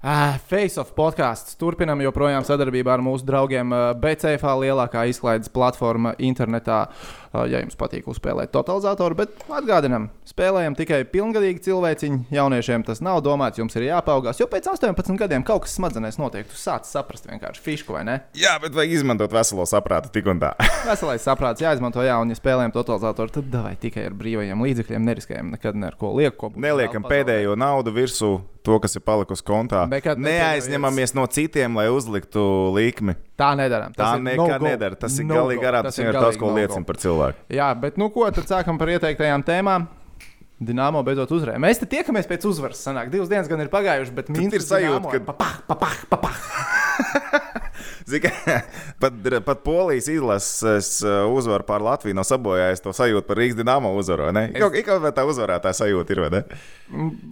Uh, Face of podkāsts. Turpinam joprojām sadarbībā ar mūsu draugiem uh, BCF, lielākā izklaides platforma internetā. Uh, ja jums patīk uzspēlēt totalizatoru, bet atgādinām, spēlējam tikai pilngadīgi cilvēciņi. Jauniešiem tas nav domāts, jums ir jāpaugās. Jo pēc 18 gadiem kaut kas smadzenēs notiek. Tu sāc saprast vienkārši fišku vai ne? Jā, bet vajag izmantot veselo saprātu tik un tā. Veselais saprāts jāizmanto, jā, un ja spēlējam totalizatoru, tad davai tikai ar brīvajiem līdzekļiem, neriskējam nekad ne ar ko lieku. Neliekam pēdējo naudu virsū to, kas ir palikusi kontā. Nekad Neaizņemamies no citiem, lai uzliktu likmi. Tā nedarām. Tā nekad nedara. Tas ir galīgi garām. Tas ir tas, ko liecina par cilvēku. Jā, bet nu ko, tad sākam par ieteiktajām tēmām. Dināmo beidzot uzvarēja. Mēs te tiekamies pēc uzvaras. Sanāk. Divas dienas gan ir pagājušas, bet Tad ir sajūta, ka- Papah, papah, papah. Zini, pat, pat polijas izlases uh, uzvara pār Latviju nav sabojājusi to sajūtu par Rīgas dīnāmo uzvaru. Ik kaut kā tā uzvarētāja sajūta ir. vai ne?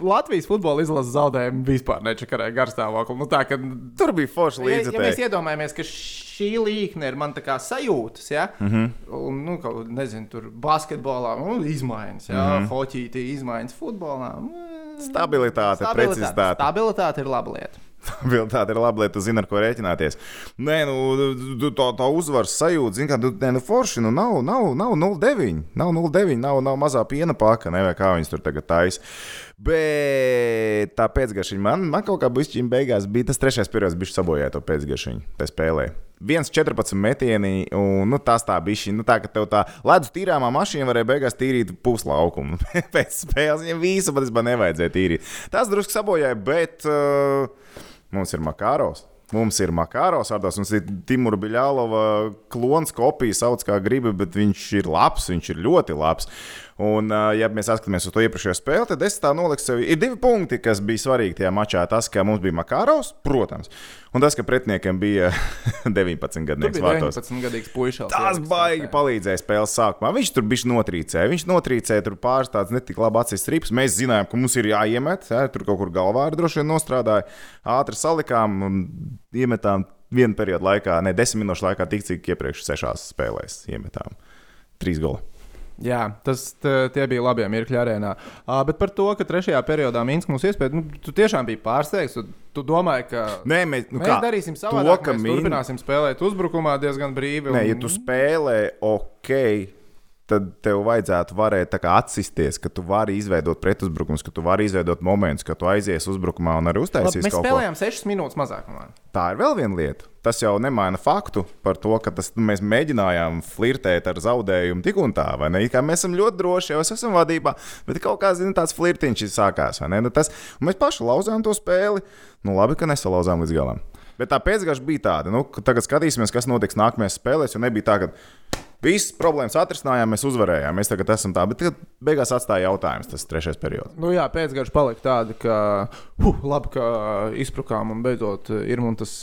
Latvijas futbola izlases zaudējumu vispār nečakarēja garstāvokli. Nu, tā, ka, Tur bija forši ja, ja mēs iedomājamies, ka šī līnija ir man tā kā sajūtas, ja? mm. -hmm. un, nu, kaut, nezinu, tur basketbolā nu, izmaiņas, ja? mm. -hmm. hoķītī izmaiņas futbolā. mm, Stabilitāte, precizitāte. Stabilitāte ir laba lieta. Stabilitāte ir laba lieta, tu zini, ar ko rēķināties. Nē, nu, tā, tā uzvaras sajūta, zini, ka tu, nē, nu, forši, nu, nav, nav, nav 0,9. Nav 0,9, nav, nav mazā piena paka, ne, vai kā viņas tur tagad taisa. Bet tā pēcgaršiņa man, man kaut kā bišķiņa beigās bija tas trešais periods, bija sabojājis to pēcgaršiņu, tā spēlē. 1,14 metieni, un nu, tas tā bija. Nu, tā, ka tev tā ledus tīrāmā mašīna varēja beigās tīrīt puslaukumu. Pēc spēles viņam visu patiesībā nevajadzēja tīrīt. Tas drusku sabojāja, bet uh, mums ir Makāros. Mums ir Makāros, vārdos, mums ir Timura Biļālova klons kopija, sauc kā gribi, bet viņš ir labs, viņš ir ļoti labs. Un, ja mēs skatāmies uz to iepriekšējo spēli, tad es tā noliku sev. Ir divi punkti, kas bija svarīgi tajā mačā. Tas, ka mums bija Makāros, protams, un tas, ka pretiniekiem bija 19 Tur gadnieks bija vārtos. 19 gadīgs puisis. Tas baigi palīdzēja spēles sākumā. Viņš tur bija notrīcējis. Viņš notrīcēja tur pāris tādas netik labi acīs strips. Mēs zinājām, ka mums ir jāiemet. Jā, tur kaut kur galvā arī droši vien nostrādāja. Ātri salikām un iemetām vienu periodu laikā, ne desmit minūšu laikā, tik cik iepriekš sešās spēlēs iemetām. Trīs goli. Jā, tas t- tie bija labi mirkļi arēnā. Uh, bet par to, ka trešajā periodā Minskis mums iespēja, nu, tu tiešām biji pārsteigts. Tu, tu domāji, ka Nē, mēs, nu mēs kā, darīsim to, savādāk. ka mēs min- turpināsim spēlēt uzbrukumā diezgan brīvi. Nē, ja un- tu spēlē ok, tad tev vajadzētu varēt atsisties, ka tu vari izveidot pretuzbrukumus, ka tu vari izveidot momentus, ka tu aizies uzbrukumā un arī Labi, uztaisīsi mēs kaut ko. spēlējām 6 minūtes mazākumā. Tā ir vēl viena lieta. Tas jau nemaina faktu par to, ka tas, nu, mēs mēģinājām flirtēt ar zaudējumu tik un tā, vai ne? Kā mēs esam ļoti droši, jau es esmu vadībā, bet kaut kā zin, tāds flirtiņš ir sākās. vai ne? Nu, tas, mēs paši lauzām to spēli. Nu, labi, ka nesalauzām līdz galam. Bet tā pēcgājuma bija tāda, nu, ka tagad skatīsimies, kas notiks nākamajās spēlēs. Jo nebija tā, ka visas problēmas atrisinājām, mēs uzvarējām. Mēs tagad esam tā, bet beigās atstāja jautājums, tas trešais periods. Nu, jā, pēcgājums palika tāda, ka huh, labi, ka izprukām un beidzot ir mums tas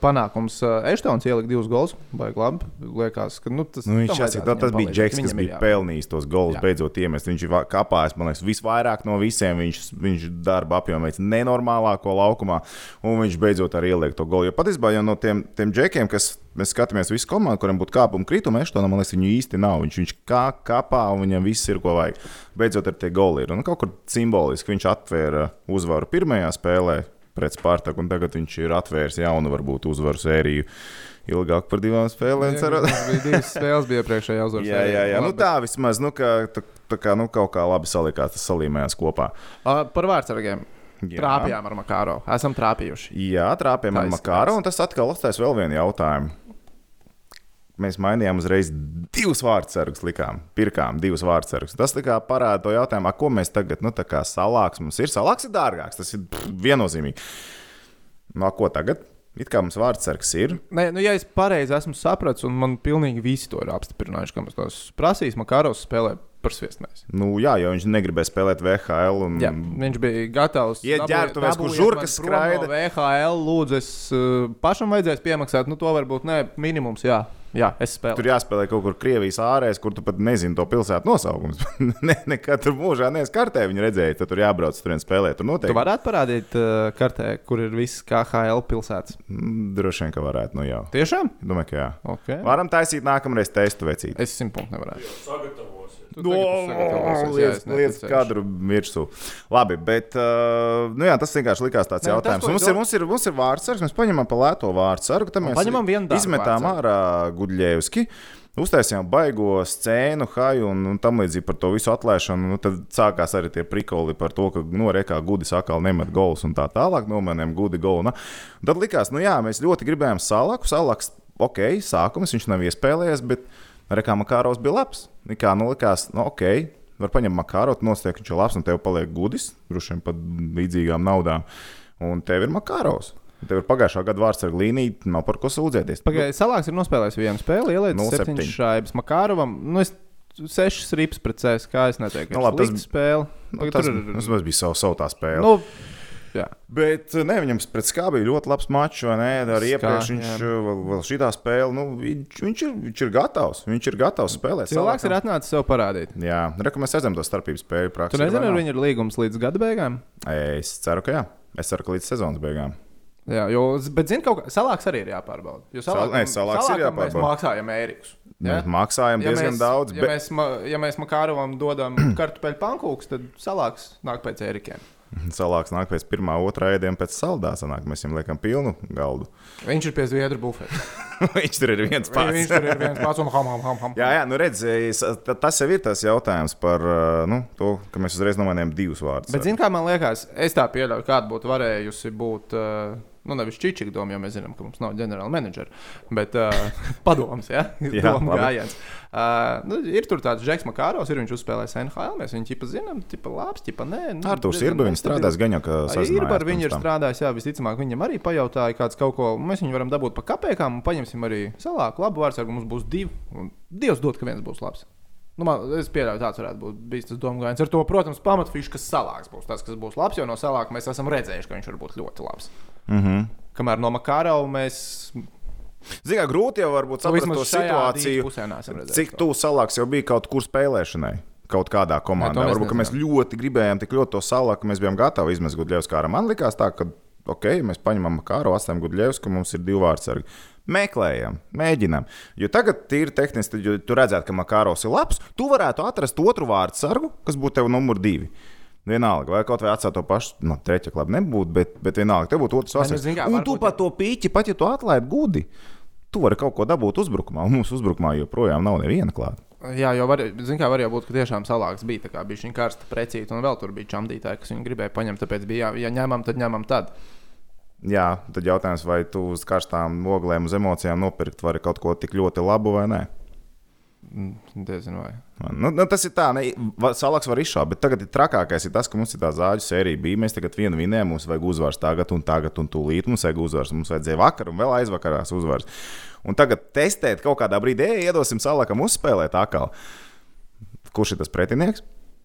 panākums. Eštons ielika divus gols, baigi labi. Liekas, ka nu, tas, Nu, viņš jāsaka, vajadzētu tas bija. Džeks, kas bija pelnījis tos gols, Jā. beidzot iemest. Viņš ir kāpājis, man liekas, visvairāk no visiem. Viņš, viņš darba apjomā veids nenormālāko laukumā, un viņš beidzot arī ieliek to golu. Jo patiesībā jau no tiem, tiem džekiem, kas mēs skatāmies, visu komandu, kuriem būtu kāpuma krituma, Eštonam, man liekas, viņu īsti nav. Viņš, viņš kā kāpā, un viņam viss ir, ko vajag. Beidzot, ar tie goli ir. Un kaut kur simboliski viņš atvēra uzvaru pirmajā spēlē pret Spartaku, un tagad viņš ir atvēris jaunu, varbūt, uzvaru sēriju. Ilgāk par divām spēlēm. cerot. Tas bija divas spēles, bija iepriekšējā uzvaras. Jā, jā, jā. Nu, Labi. tā vismaz, nu, ka, tā, tā kā, nu, kaut kā labi salikās, tas salīmējās kopā. Uh, par vārdsargiem. Jā. Trāpījām ar Makāro. Esam trāpījuši. Jā, trāpījām ar. Makāru, un tas atkal uzstājas vēl vienu jautājumu. Mēs mainījām uzreiz divus vārdsargus, likām, pirkām divus vārdsargus. Tas parāda to jautājumu, ko mēs tagad, nu, tā kā salāks mums ir. Salāks ir dārgāks, tas ir pff, viennozīmīgi. No ko tagad? It kā mums vārdsargs ir. Nē, nu, ja es pareizi esmu sapratis, un man pilnīgi visi to ir apstiprinājuši, ka mums tos prasīs, Makāros spēlē par sviestmēs. Nu, jā, jo viņš negribēja spēlēt VHL. Un... Jā, viņš bija gatavs. Dabūjiet- ģērbtuvēs, kur žurkas skraida. No VHL, lūdzu, es uh, pašam vajadzēs piemaksāt. Nu, to varbūt ne minimums. Jā, jā es spēlēju. Tur jāspēlē kaut kur Krievijas ārēs, kur tu pat nezini to pilsētu nosaukumu. ne, nekad tur mūžā neesmu kartē viņu redzējis. Tad tur jābrauc tur un spēlēt. Tur Tu noteikti. varētu parādīt uh, kartē, kur ir visas KHL pilsētas. Mm, Droši vien, ka varētu. Nu, jau. Tiešām? Domāju, ka jā. Okay. Varam taisīt nākamreiz testu vecīt. Es simt punktu nevarētu. Sagatavosies. Jā, es Lietas, lietas kadru virsū. Labi, bet uh, nu jā, tas vienkārši likās tāds Nē, tas, jautājums. ko Mums ir, mums ir, mums ir vārdsargs, mēs paņemam pa lēto vārdsargu, tad mēs paņemam vienu dārgu izmetām ārā Gudļevski. Uztaisījām baigo scēnu, haju un, un tam līdzīgi par to visu atlēšanu. Nu, tad sākās arī tie prikoli par to, ka no rekā gudis atkal nemet golus un tā tālāk. Nomanējām gudi golu. Tad likās, nu jā, mēs ļoti gribējām salaku. Salaks, ok, sākums viņš nav iespēlējies, bet rekā Makāros bija labs. Nikā, nu likās, nu ok. Var paņemt makārot, nostiek, viņš ir labs, un tev paliek gudis, droši vien pat līdzīgām naudām. Un tev ir makāros. Tev ir pagājušā gada vārds ar līniju, nav par ko sūdzēties. Pagaidiet, Salāks ir nospēlējis vienu spēli, ielicis 0-7. 7 šaibas Makārovam. Nu, es 6 rips pret CS, kā es neteiktu, Nu, labi, tas ir spēle. Nu, Tagad tas, tur tas bija savu, savu tā spēle. Nu, jā. Bet ne, viņam pret skābi bija ļoti labs mačs, vai ne? Arī iepriekš viņš uh, vēl, vēl šitā spēle, nu, viņš, viņš, ir, viņš ir gatavs. Viņš ir gatavs spēlēt. Cilvēks ir Salākam. atnācis sev parādīt. Jā, reku mēs redzam to starpību spēju Tu praksē. nezini, ar viņu ir līgums līdz gada beigām? Es ceru, ka jā. Es ceru, ka līdz sezonas beigām. Jā, jo, bet zini, kaut kā salāks arī ir jāpārbauda. Jo Sal- nē, Salāks ir salākam Mēs jāpārbauda. maksājam ērikus. Mēs maksājam diezgan mēs, daudz, Ja bet mēs, ja mēs Makārovam dodam kartupeļu pankūks, tad salāks nāk pēc ērikiem. Salāks nāk pēc pirmā, otrā ēdiena, pēc saldā sanāk. Mēs viņam liekam pilnu galdu. Viņš ir pie zviedru bufeta. viņš tur ir viens pats. Viņš tur ir viens pats un ham, ham, ham. ham. Jā, jā, nu redz, es- ta- tas jau ir tas jautājums par uh, nu, to, ka mēs uzreiz nomainījām divus vārdus. Bet, zini, kā man liekas, es tā pieļauju, kāda būtu varējusi būt. Uh, Nu, nevis Čičika doma, jo mēs zinām, ka mums nav ģenerāla menedžera, bet uh, padoms, ja? Jā, Doma gājiens. Uh, nu, ir tur tāds Džeks Makāros, ir viņš uzspēlējis NHL, mēs viņu ķipa zinām, ķipa labs, ķipa nē. Nu, Arthurs diezgan ir, viņš gan jau, ka Ir sazinājās par viņu ir strādājis, jā, visticamāk, viņam arī pajautāja, kāds kaut ko. Mēs viņu varam dabūt par kapekām un paņemsim arī salāku. Labu vārdsargu mums būs divi. un Dievs dod, ka viens būs labs. Nu, man, es pieļauju, tāds varētu būt bijis tas domājums. Ar to, protams, pamatfišu, kas salāks būs tas, kas būs labs, jo no salāka mēs esam redzējuši, ka viņš var būt ļoti labs. Mhm. Kamēr no Makārau mēs Zini, kā grūti jau varbūt nu, saprast to situāciju, redzējuši. cik tuvu salāks jau bija kaut kur spēlēšanai. Kaut kādā komandā. mēs Varbūt ka mēs ļoti gribējām tik ļoti to salāku, ka mēs bijām gatavi izmest Gudļevs kā ar. Man likās tā, ka, ok, mēs paņemam kāru, atstājam Gudļevs, ka mums ir divi vārdsargi. Meklējam, mēģinām. Jo tagad, tīri tehniski, tad, tu redzētu, ka Makāros ir labs, tu varētu atrast otru vārdu sargu, kas būtu tev numur divi. Vienalga, vai kaut vai atstāt to pašu, no trešā klāta nebūtu, bet, bet vienalga, tev būtu otrs nu, kā, Un tu varbūt- pat to pīķi, pat ja tu atlaidi gudi, tu vari kaut ko dabūt uzbrukumā. Un mūsu uzbrukumā joprojām nav neviena klāta. Jā, jo var, kā, var jau būt, ka tiešām salāks bija tā kā bija viņa karsta precīzi, un vēl tur bija čamdītāji, kas viņu gribēja paņemt. Tāpēc bija, jā, ja ņemam, tad ņemam tad. Jā, tad jautājums, vai tu uz karstām oglēm, uz emocijām nopirkt vari kaut ko tik ļoti labu vai nē. Mm, Diezinu, vai. Nu, nu, tas ir tā, ne, salaks var izšāpt, bet tagad ir trakākais ir tas, ka mums ir tā zāģu sērija. Bija. Mēs tagad vienu vinējām, mums vajag uzvaras tagad un tagad un tūlīt. Mums vajag uzvaras, mums vajadzēja vakar un vēl aizvakarās uzvaras. Un tagad testēt kaut kādā brīdī, iedosim salakam uzspēlēt atkal. Kurš ir tas pretinieks?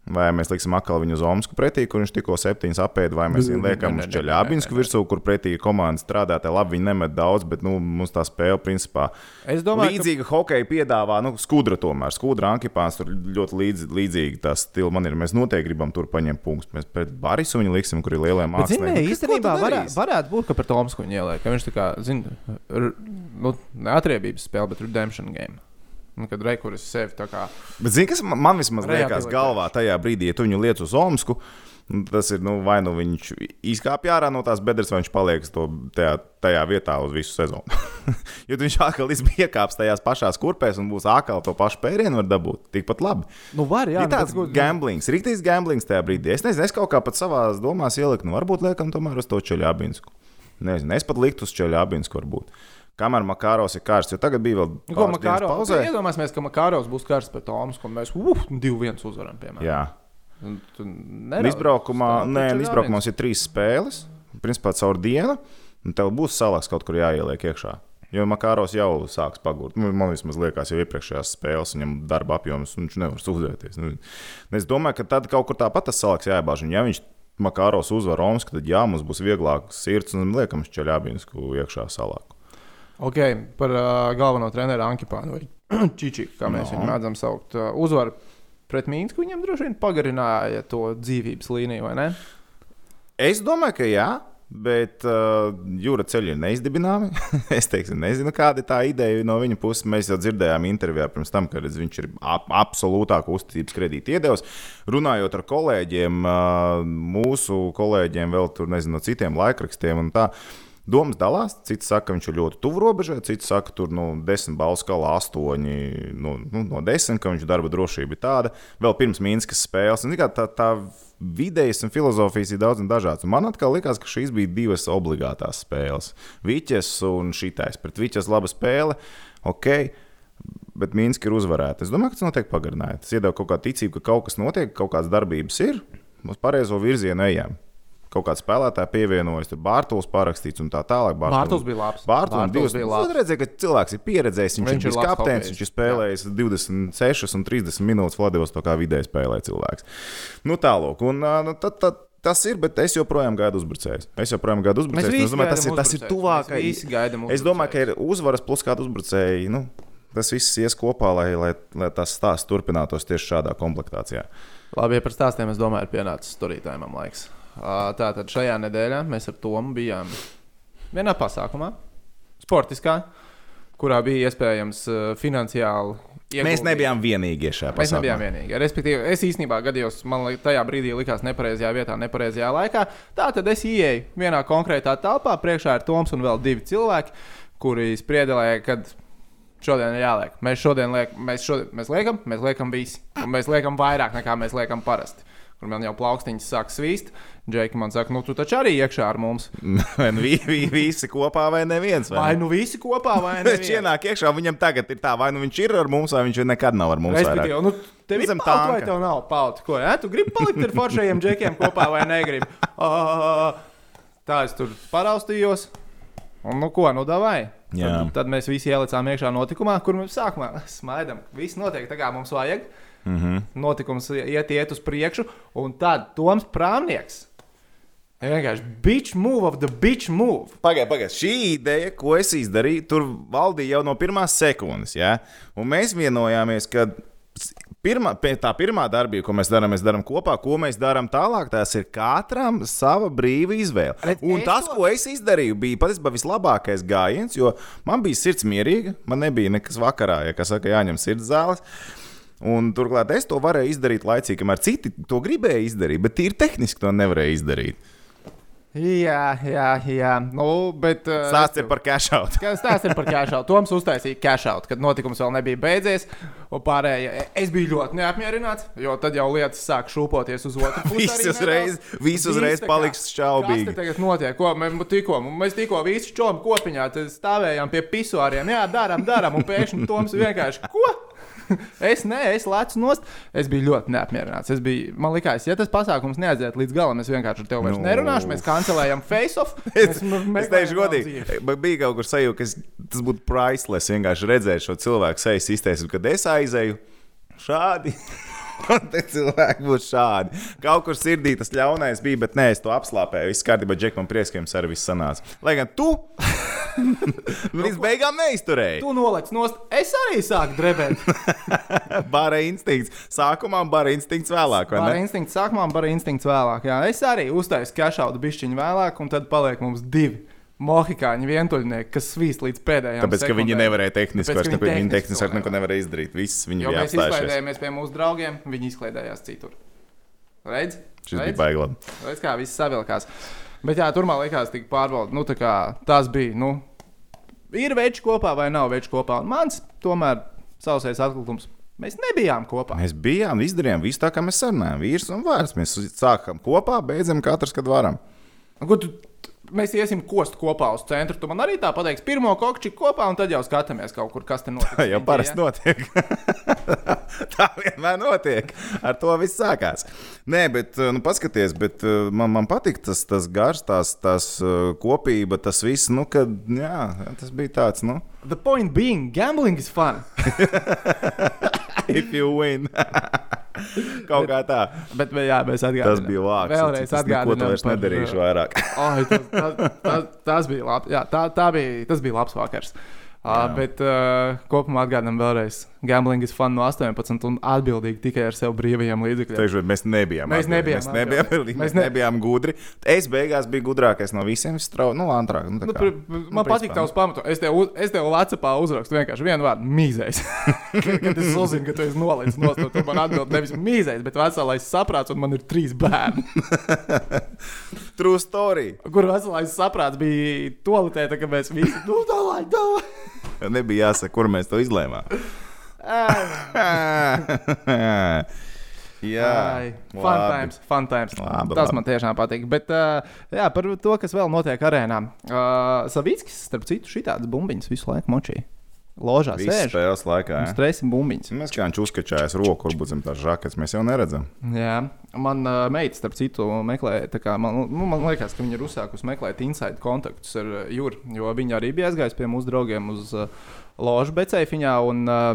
Vai mēs liksim atkal viņu uz Omsku pretī, kur viņš tikko septiņas apēda, vai mēs viņu liekam uz Čeļābinsku virsū, kur pretī komanda strādā. Te labi, viņi nemet daudz, bet nu, mums tā spēle principā Es domāju, ka Līdzīga hokeja piedāvā, nu, skudra tomēr. Skudra ankipāns tur ļoti līdz, līdzīgi tā stila man ir. Mēs noteikti gribam tur paņemt punktus. Mēs pret Barisu viņu liksim, kur ir lielie mākslinieki. īstenībā varētu, varētu būt, ka par Tomsku viņa ieliek. ka Viņš tā kā, zina, nu, neatriebības spēle, bet redemption game. Un, kad reikuris sevi tā kā. Bet zini, kas man man vismaz liekas galvā tajā brīdī, ja tu viņu liec uz Omsku, nu, tas ir nu, vai nu viņš izkāpj ārā no tās bedres, vai viņš paliek to, tajā, tajā vietā uz visu sezonu. jo tu viņš atkal bija iekāpis tajās pašās kurpēs un būs atkal to pašu pērienu var dabūt. Tikpat labi. Nu, var, jā, ir tāds nu, bet- gamblings, rīktīgs gamblings tajā brīdī. Es nezinu, es kaut kā pat savā domās ieliku, nu, varbūt liekam tomēr uz to ceļābinsku. Nezinu, es pat liktu uz ceļābinsku, varbūt. Kamēr Makāros ir karsts, jo tagad bija vēl Nu, pāris dienas Makāro, pauzē. iedomāsimies, ka Makāros būs karsts pret Tomsku, un mēs uf, 2-1 uzvaram, piemēram. Jā, nerauc- izbraukumā, nē, izbraukumā ir trīs spēles, principā caur dienu, un tev būs salaks kaut kur jāieliek iekšā. Jo Makāros jau sāks pagurt. Nu, Man vismaz liekas, jau iepriekšējās spēles viņam darba apjoms, un viņš nevar sūdzēties. Nu, es domāju, ka tad kaut kur tāpat tas salaks jāiebāž. Un ja viņš Makāros uzvar Omsku, tad jā, mums būs vieglāk sirds un liekam šķeļābinsku iekšā salāku. Ok, par uh, galveno treneru Ankipānu vai Čičiku, kā mēs No. viņu mēdzam saukt. Uh, uzvaru pret Mīnsku viņam droši vien pagarināja to dzīvības līniju, vai ne? Es domāju, ka jā. Bet uh, jūra ceļi ir neizdibināmi. es teiktu, nezinu, kāda ir tā ideja no viņa puses. Mēs jau dzirdējām intervijā pirms tam, ka viņš ir ap, absolūtāk uzticības kredīta iedevis. Runājot ar kolēģiem, uh, mūsu kolēģiem, vēl tur nezinu, no citiem laikrakstiem un tā. Domas dalās. Citi saka, ka viņš ir ļoti tuvu robežai, citi saka, ka tur nu, desmit balvu skalā astoņi nu, nu, no desmit, ka viņš darba drošība ir tāda. Vēl pirms Mīnskas spēles. Un, tā, tā vidējas un filozofijas ir daudz un dažādas. Man atkal likās, ka šīs bija divas obligātās spēles. Viķes un šitais. Pret Viķes laba spēle. Ok. Bet Mīnska ir uzvarēta. Es domāju, ka tas notiek pagarinājumā. Tas iedod kaut kādu ticību, ka kaut kas notiek, kaut kādas darbības ir. Uz pareizo virzienu ejam kaut kāds spēlētājs pievienojas, tur Bārtaļs parakstīts un tā tālāk. Bārtaļs bija labs. Bārtaļs divas, bija labs. Redzēja, ka cilvēks ir pieredzējis, viņš, viņš ir bijis kapteinis, viņš ir spēlējis Jā. 26 un 30 minūtes Vladivos to kā vidēji spēlē cilvēks. Nu tālāk, un nu, tad, tad Tas ir, bet es joprojām gaidu uzbrucējus. Es joprojām gaidu uzbrucējus. Es domāju, tas ir, tas ir tuvākais. Es domāju, ka ir uzvaras plus kāda uzbrucēji. Nu, tas viss ies kopā, lai, lai, lai tas stāsts turpinātos tieši šādā komplektācijā. Labi, ja par stāstiem es domāju, ir pienācis turītājiem laiks. Tātad šajā nedēļā mēs ar Tomu bijām vienā pasākumā, sportiskā, kurā bija iespējams finansiāli. Ieguldīt. Mēs nebijām vienīgie šajā pasākumā. Mēs nebijām vienīgie. Respektīvi, es īstenībā gadījos, man tajā brīdī likās nepareizajā vietā, nepareizajā laikā. Tā tad es ieeju vienā konkrētā telpā, priekšā ir Toms un vēl divi cilvēki, kuri spriedelēja, kad šodien ir jāliek. Mēs šodien liek, mēs, šodien, mēs liekam, mēs liekam visi. Un mēs liekam vairāk nekā mēs liekam parasti kur man jau plaukstiņas sāk svīst. Džeki man saka, nu, tu taču arī iekšā ar mums. Vai nu vi, vi, visi kopā, vai neviens? Vai, vai nu visi kopā, vai ne? Viņš ienāk iekšā, viņam tagad ir tā, vai nu viņš ir ar mums, vai viņš nekad nav ar mums. Respektīvi, nu, tev ir pauta, vai tev nav pauta? Ko, ja? Tu gribi palikt ar foršajiem džekiem kopā, vai negribi? Uh, tā es tur paraustījos. Un, nu, ko, nu, davai. Tad, tad mēs visi ielicām iekšā notikumā, kur mēs sākumā smaidām. Viss notiek tā, kā mums vajag. Mm -hmm. Notikums iet, iet uz priekšu, un tad Toms Prāmnieks. Vienkārši bitch move of the bitch move. Pagaidiet, pagaidiet. Šī ideja, ko es izdarīju, tur valdīja jau no pirmās sekundes. Ja? Un mēs vienojāmies, ka pirmā, tā pirmā darbība, ko mēs darām, mēs darām kopā, ko mēs darām tālāk, tas ir katram sava brīva izvēle. Un tas, ko es izdarīju, bija patiesībā vislabākais gājiens, jo man bija sirds mierīga, man nebija nekas vakarā, ja kas saka, jāņem sirds zāles. Un, turklāt es to varēju izdarīt laicīgi, kamēr citi to gribēja izdarīt, bet tīri tehniski to nevarēja izdarīt. Jā, jā, jā. Nu, bet. Uh, stāsts ir par cash out. Stāsts ir par cash out. Toms uztaisīja cash out, kad notikums vēl nebija beidzies. Un pārējie es biju ļoti neapmierināts, jo tad jau lietas sāk šūpoties uz otru pusi. Viss uzreiz, viss uzreiz paliks šaubīgi. Kas tagad notiek? Ko mēs tikko, mēs tikko visi čomu kopiņā stāvējām pie pisuāriem. Jā, darām, darām. Un pēkšņi Toms vienkārši ko? es nē, es lecu nost. Es biju ļoti neapmierināts. Es biju, man liekas, ja tas pasākums neaiziet līdz galam, es vienkārši ar tevi vairs no. nerunāšu. Mēs kancelējam face-off. es, es teikšu, godīgi, bija kaut kur sajūta, ka tas būtu priceless vienkārši redzēt šo cilvēku sejas izteiksmi, kad es aizēju šādi. Un te cilvēki būs šādi. Kaut kur sirdī tas ļaunais bija, bet nē, es to apslāpēju. Viss kārtībā, Džek, man prieks, ka jums arī viss sanāca. Lai gan tu līdz beigām neizturēji. Tu noliec nost, es arī sāku drebēt. bara instinkts. Sākumā bara instinkts vēlāk. Bara instinkts sākumā, bara instinkts vēlāk. Jā, es arī uztaisu kašaudu bišķiņu vēlāk, un tad paliek mums divi. Mohikāņi vientuļnieki, kas svīst līdz pēdējiem. Tāpēc, sekundēm. ka viņi nevarēja tehniski, vairs neko, viņi tehniski vairs neko nevarēja izdarīt. Viss viņi jo bija apstājušies. Mēs izklaidējāmies pie mūsu draugiem, viņi izklaidējās citur. Redz? Šis Redz? bija baiglam. Redz, kā viss savilkās. Bet jā, tur man likās, ka pārbauda, nu, tas bija, nu, ir veči kopā vai nav veči kopā. Un mans tomēr sausais atklājums. Mēs nebijām kopā. Mēs bijām, izdarījām visu tā, kā mēs sarunājām. Vīrs un vārds. Mēs sākam kopā, beidzam katrs, kad varam. Ko tu mēs iesim kost kopā uz centru. Tu man arī tā pateiksi, pirmo kokči kopā, un tad jau skatāmies kaut kur, kas te notiek. Tā jau parasti notiek. tā vienmēr notiek. Ar to viss sākās. Nē, bet, nu, paskaties, bet man, man patīk tas, tas gars, tās, tās kopība, tas viss, nu, kad, jā, tas bija tāds, nu. The point being, gambling is fun. If you win. Kaut kā tā. Bet, bet jā, mēs atgādājām. Tas bija vārds. Vēlreiz atgādājām. Ko vairs par... nedarīšu vairāk? oh, tas, tas, tas, tas bija labi. Jā, tā, tā bija, tas bija labs vakars. Uh, bet uh, kopumā atgādinām vēlreiz, gambling ir fun no 18 un atbildīgi tikai ar sev brīvajiem līdzekļiem. Teikšu, mēs nebijām. Mēs nebijām Mēs nebijām, atbildīgi. mēs nebijām gudri. Es beigās biju gudrākais no visiem. Es strauju, nu, antrāk. Nu, Nu, kā. pr- pr- man patīk tavs pamatojums. Es tev, uz- es tev Latvijā uzrakstu vienkārši vienu vārdu - mīzējs. kad es uzzinu, ka tu esi nolicis no stūra, tad man atbild nevis mīzējs, bet veselais saprāts, un man ir trīs bērni. True story. Kur veselais saprāts bija toaletē, tā, kad mēs visi nu, dalai, dalai. Nebija jāsaka, kur mēs to izlēmām. Jā, Ai, Fun labi. times, fun times. Labi, Tas man tiešām patīk. Bet uh, jā, par to, kas vēl notiek arēnā. Uh, Savickis, starp citu, šitādas bumbiņas visu laiku močīja. Ložā sēž. spēles laikā. jā. Stresa bumbiņas. Mēs kā viņš uzkačājas roku, varbūt zem tās žaketes, mēs jau neredzam. Jā, man uh, meita, starp citu, meklē, kā, man, nu, man liekas, ka viņa ir uzsākusi meklēt inside kontaktus ar Juru, jo viņa arī bija aizgājusi pie mūsu draugiem uz uh, ložu Becēfiņā un uh,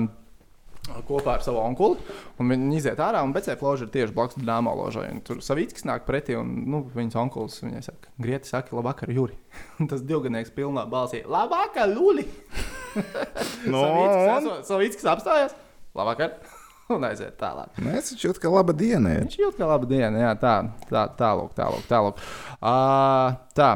kopā ar savu onkuli. Un Viņi iziet ārā, un Becēfa loža ir tieši blakus dāmas ložai. Tur Savīckis nāk pretī, un nu, viņas onkulis viņai saka, Grieti saka, labvakar, Juri. Un tas divgadnieks pilnā balsī, labvakar, Luli! No, Savīckis apstājās, labvakar! Un aiziet tālāk. Mēs taču jūtam, ka laba diena ir. Viņš jūt, ka laba diena. Jā, tā, tā, tālāk, tālāk. tālāk. Uh, tā.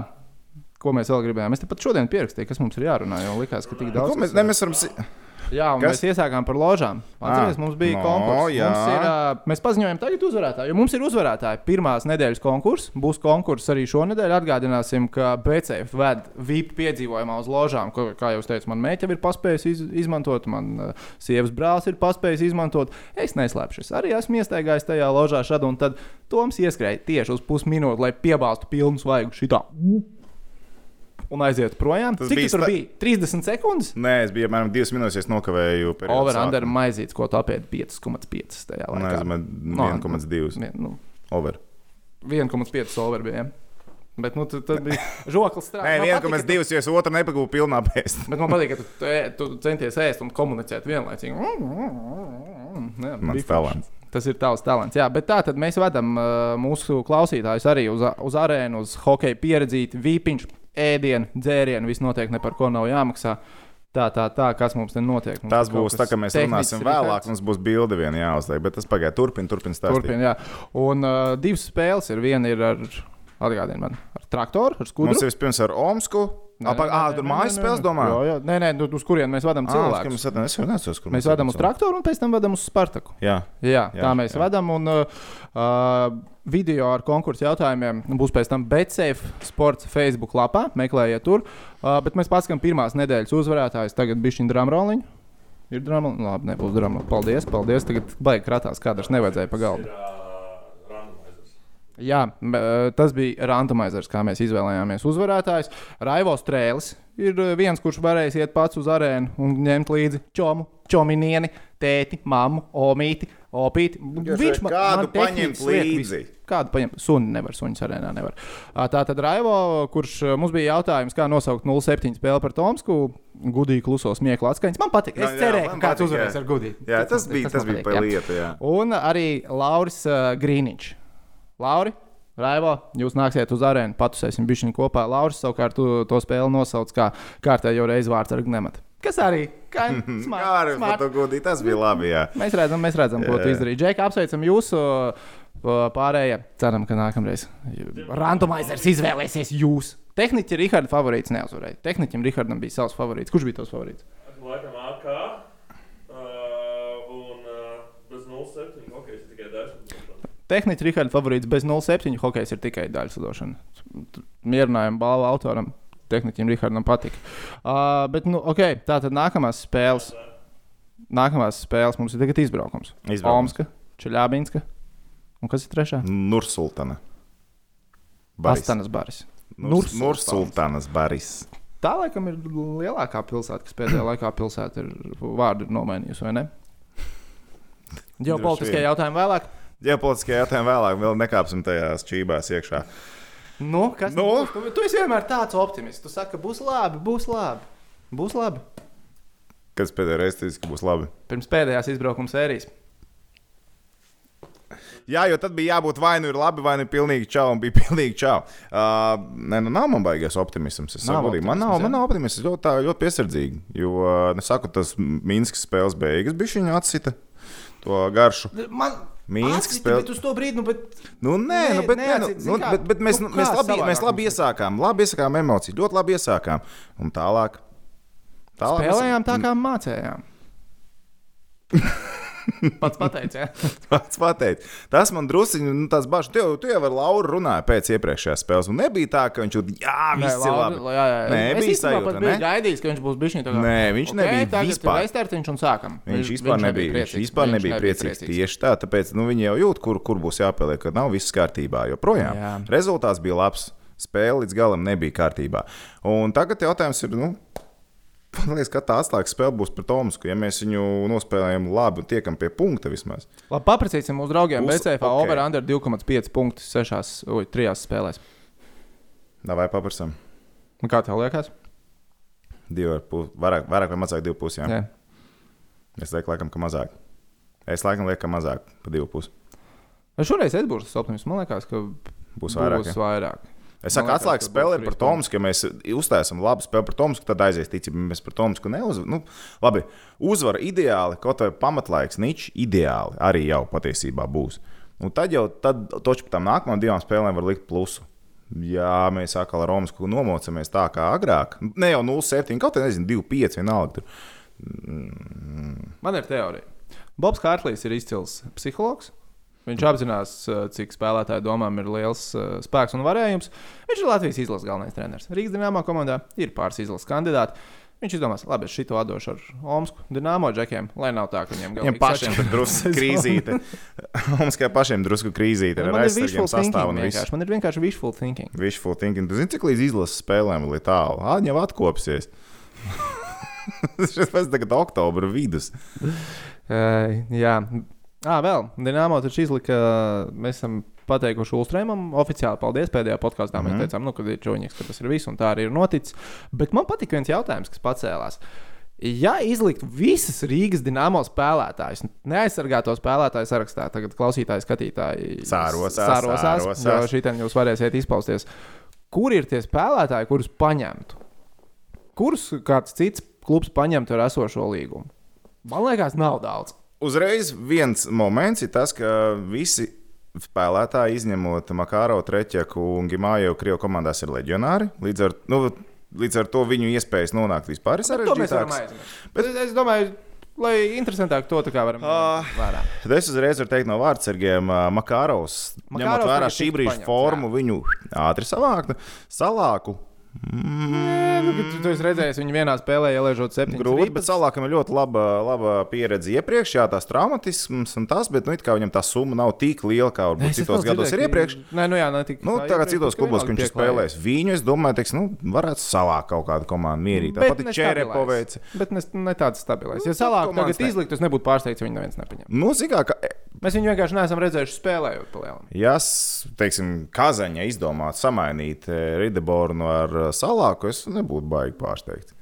Ko mēs vēl gribējām? Es tepat šodien pierakstīju, kas mums ir jārunā. Jo likās, ka tik daudz. Ko mēs, ne, mēs varam. Jā, un Kas? mēs iesākām par ložām. Atcerieties, Ah, mums bija no, konkurss. ir, uh, mēs paziņojam, tagad uzvarētāji. Mums ir uzvarētāji. Pirmās nedēļas konkurss. Būs konkurss arī šonadēļ. Atgādināsim, ka BCF ved VIP piedzīvojumā uz ložām. Ko, kā jau teicu, man meita ir paspējusi iz, izmantot, man uh, sievas brālis ir paspējis izmantot. Es neslēpšu, es arī esmu iestaigājis tajā ložā šad un tad Toms ieskrēja tieši uz pusminūti, lai piebāztu pilnu svaigu šitā. Un aiziet projām. Tas Cik bija tu tur sta- bija? 30 sekundes? Nē, es biju apmēram divas minūtes, es nokavēju. Over-under maizītes, ko tāpēc 5,5 tajā Nē, laikā. es domāju, No, 1,2. Vien- Nu, Over. 1,5 over bija. ja. Bet nu, tad, tad bija žoklis Nē, strādājis. 1,2, jo es otru nepagūvu pilnā pēst. Bet man patīk, ka tu, ē, tu centies ēst un komunicēt vienlaicīgi. Jā, Mans talants. Tas ir tavs talants. Jā, bet tā tad mēs vedam uh, mūsu klausītājus arī uz, uz arēnu, uz hokeja pieredzīti, vīpiņš, ēdienu, dzērienu. Viss notiek, ne par ko nav jāmaksā. Tā, tā, tā, kas mums te notiek. Mums Tas būs tā, ka mēs runāsim vēlāk. Mums būs bilde viena jāuzliek, bet tas pagaidi. Turpin, turpin stāstīt. Turpin, jā. Un uh, divas spēles ir. Viena ir ar, atgādini man, ar traktoru, ar skudru. Mums ir vispirms ar Omsku. Nē, nē, nē, tur mājas spēles, nē. domā? Jā, jā. Nē, nē, nu, uz kurien mēs uz cilvēku. mēs neatceros, kur Mēs vedam uz traktoru un pēc tam vedam uz Spartaku. Jā, Jā, Jā, tā mēs jā. vedam. Un, uh, uh, video ar konkursu jautājumiem būs pēc tam BCF sports Facebook lapā. Meklējiet tur. Uh, bet mēs pasakām pirmās nedēļas uzvarētājus. Tagad bija šī drāmroliņa. Ir drāmroliņa. Labi, nebūs drāmroliņa. Paldies, paldies. Tagad baigi kratās, kādreiz nevajadzēja pa galdu. Jā, eh, tas bija randomizers, kā mēs izvēlējāmies uzvarētājus. Raivo Strēlis ir eh, viens, kurš varēs iet pats uz arēnu un ņemt līdzi čomu, čominieni, tēti, mammu, omīti, opīti. Vienkārši kādu paņemt līdzi. Kādu paņemt? Suni nevar, suņus arēnā nevar. Tā tad Raivo, kurš eh, mums bija jautājums, kā nosaukt 0,7 spēli par Tomsku, gudīgi kluso smieklu atskaņas. Man patīk. Es Jā, jā, cerēju, man ka kāds uzvarēs ar gudīgi. jā tas bija, tas man bija patīk, pa jā. Un arī Lauris uh, Grīniņš. Lauri, Raivo, jūs nāksiet uz arēnu, patusēsim bišķiņu kopā. Lauris savukārt to, to spēli nosauc kā kārtējo reizi vārds ar gnematu. Kas arī arī fotogudī, tas bija labi. Jā. Mēs redzam, mēs redzam, ko tu izdarīji. Džeki, apsveicam jūsu pārējie. Ceram, ka nākamreiz randomizers izvēlēsies jūs. Tehniķi Rihards favorīts neuzvarēja. Tehniķim Rihardam bija savs favorīts. Kurš bija tavs favorīts? Laikam AK. Uh, un uh, bez 0,7 hokejs ir tikai 10. Tehniski Rihards favorīts bez 0,7. Hokejs ir tikai daļas lidošana. Mierinājumu balvu autoram. Tehniķim Rihardam patika. Uh, bet, nu, ok, tā tad nākamās spēles. Nākamās spēles mums ir tagad izbraukums. Izbraukums. Omska, Čeļābinska. Un kas ir trešā? Nursultana. Baris. Astanas baris. Nurs-. Nursultānas baris. Tā laikam ir lielākā pilsēta, kas pēdējā laikā pilsēta ir vārdu nomainījusi, vai ne? Ģeopolitiskie jautājumi vēlāk. Ģeopolitiskie jautājumi vēlāk, vēl nekāpsim tajās čībās iekšā. Nu, kas Nu? nu? Tu, tu esi vienmēr tāds optimists. Tu saki, ka būs labi, būs labi. Būs labi. Kas pēdējā reizē teiks, ka būs labi? Pirms pēdējās izbraukuma sērijas. Jā, jo tad bija jābūt vai nu ir labi, vai nu ir pilnīgi čau, un bija pilnīgi čau. Uh, nē, nu nav man baigais optimisms. Es Nav saku, godīgi, man nav, optimisms, jā. man nav optimisms. Ļoti, tā, ļoti piesardzīgi. Jo, es saku, tas Minskas spēles beigas bija viņa atsita to garšu. Man Mīnskas atsita, spēle- bet uz to brīdi, nu, bet Nu, nē, Nē, nu, bet, nē, nu, nu, bet, bet mēs, Nu, nu, mēs, labi, mēs labi iesākām, labi iesākām emocijas, ļoti labi iesākām. Un tālāk. tālāk mēs- spēlējām tā, kā mācējām. Pats pateicis, jā. Pats pateikt. Tas man druskuļi nu, tāds bažas. Tu, tu jau ar Lauru runāji pēc iepriekšējās spēles. Un nebija tā, ka viņš tur jā, viss ir labi. Jā, jā, jā. Nē, es bija sajūta, pat biju ne? gaidījis, ka viņš būs bijis viņa. Nē, viņš nebija tagad vispār. Restartiņš un sākam. Viņš vispār nebija, viņš vispār nebija priecīgs. Tieši tā, tāpēc nu, viņi jau jūt, kur, kur būs jāpieliek, ka nav viss kārtībā. Joprojām Jā. rezultāts bija labs. Spēle līdz galam nebija kārtībā. Un tagad jautājums ir, nu, man liekas, ka tā atslēgas spēle būs pret Tomasku. Ja mēs viņu nospēlējam labi un tiekam pie punkta vismaz. Labi, paprasīsim mūsu draugiem. Uz- BCF ok. over under 2,5 punktus 6, oi, 3 spēlēs. Vai paprasam? Nu, Kā tev liekas? Divi ar pusi, vairāk, vairāk vai mazāk divu pusi. Jā. Jā. Es lieku, laikam, ka mazāk. Es laikam lieku, ka mazāk pa divu pusi. Šoreiz es būšu tas optimists. Man liekas, ka Būs vairāk. būs ja? vairāk. Es saku, ka spēle ir par trīs Tomasku. Ja mēs uztaisām labu spēli par Tomasku, tad aizies ticība. Mēs par Tomasku neuzvaram. Nu, labi, uzvara ideāli, kaut vai pamatlaiks, niķis ideāli arī jau patiesībā būs. Un tad jau tad, toč par tām nākamajām divām spēlēm var likt plusu. Ja mēs atkal ar Romas ko nomocamies tā kā agrāk, ne jau 0,7, kaut arī nezinu, 2,5 vienalga. Tur. Man ir teorija. Bobs Kārklīs ir izcils psihologs. Viņš apzinās, uh, cik spēlētāju domām ir liels uh, spēks un varējums. Viņš ir Latvijas izlases galvenais treneris. Rīgas dīnāmā komandā ir pāris izlases kandidāti. Viņš izdomās, labi, es šito atdošu ar Omsku dīnāmo džekiem, lai nav tā, ka viņiem Viņam galīgi pašiem drusku krīzīte. Mums kā pašiem drusku krīzīte ar ir aizsargiem wishful thinking. sastāvu vienkārši. Man ir vienkārši wishful thinking. Wishful thinking. Tu zini, cik līdz izlases spēlēm ir tālu? Āņa jau atkopsies. Tas pēc tagad oktobra vidus. Uh, jā, ah, vēl. Dienāmo taču izlika, mēs esam pateikuši Ulstrēmam oficiāli paldies pēdējā podkāstā. Mēs Mhm. teicām, nu, ka ir čūnieks, ka tas ir viss, un tā arī ir noticis. Bet man patika viens jautājums, kas pacēlās. Ja izliktu visas Rīgas dīnāmo spēlētājus, neaizsargāto spēlētāju sarakstā, tagad klausītāji, skatītāji Sārosās, sārosās, sārosās. jo šitien jūs varēsiet izpausties. Kur ir tie spēlētāji, kurus paņemtu? Kurus kāds cits klubs paņemtu ar esošo līgumu? Man liekas, nav daudz. Uzreiz viens moments ir tas, ka visi spēlētāji, izņemot Makāro, Treķeku un Gimāju, Krievijas komandās ir leģionāri. Līdz ar, nu, līdz ar to viņu iespējas nonākt vispār ir sarežģītākas. Bet es, domāju, lai interesantāk to tā kā varam ņemt vērā. Es uzreiz varu teikt no vārdsargiem, ā, Makārovs, ņemot vērā šī brīža paņemts, formu, viņu ātri savāktu, salāku. Nē, nu, tu, tu esi redzējis, viņi vienā spēlē ieliežot septiņus. Grūti, rīpas. bet salākam ir ļoti laba, laba pieredze iepriekš, jā, tās traumatisms un tas, bet nu, it kā viņam tā summa nav tik liela, kā varbūt Es citos gados ir iepriekš. Nē, nu jā, ne tik. Nu, tā tagad iepriekš, citos klubos, kur viņš spēlējis, viņu, es domāju, teiks, nu, varētu salākt kaut kādu komandu mierīgi. Tāpat ir Čērē stabilais. paveica. Bet ne, ne tāds stabilais. Ja Nu, salāk komandas tagad izlikt, es nebūtu pārsteigts, ja viņi neviens nepaņem. Nu, zikā, ka, Mēs viņu vienkārši neesam redzējuši spēlējot pa lielam. ja, teiksim, Kazaņa izdomātu samainīt eh, Ridebornu ar salāku, es nebūtu baigi pārsteigts.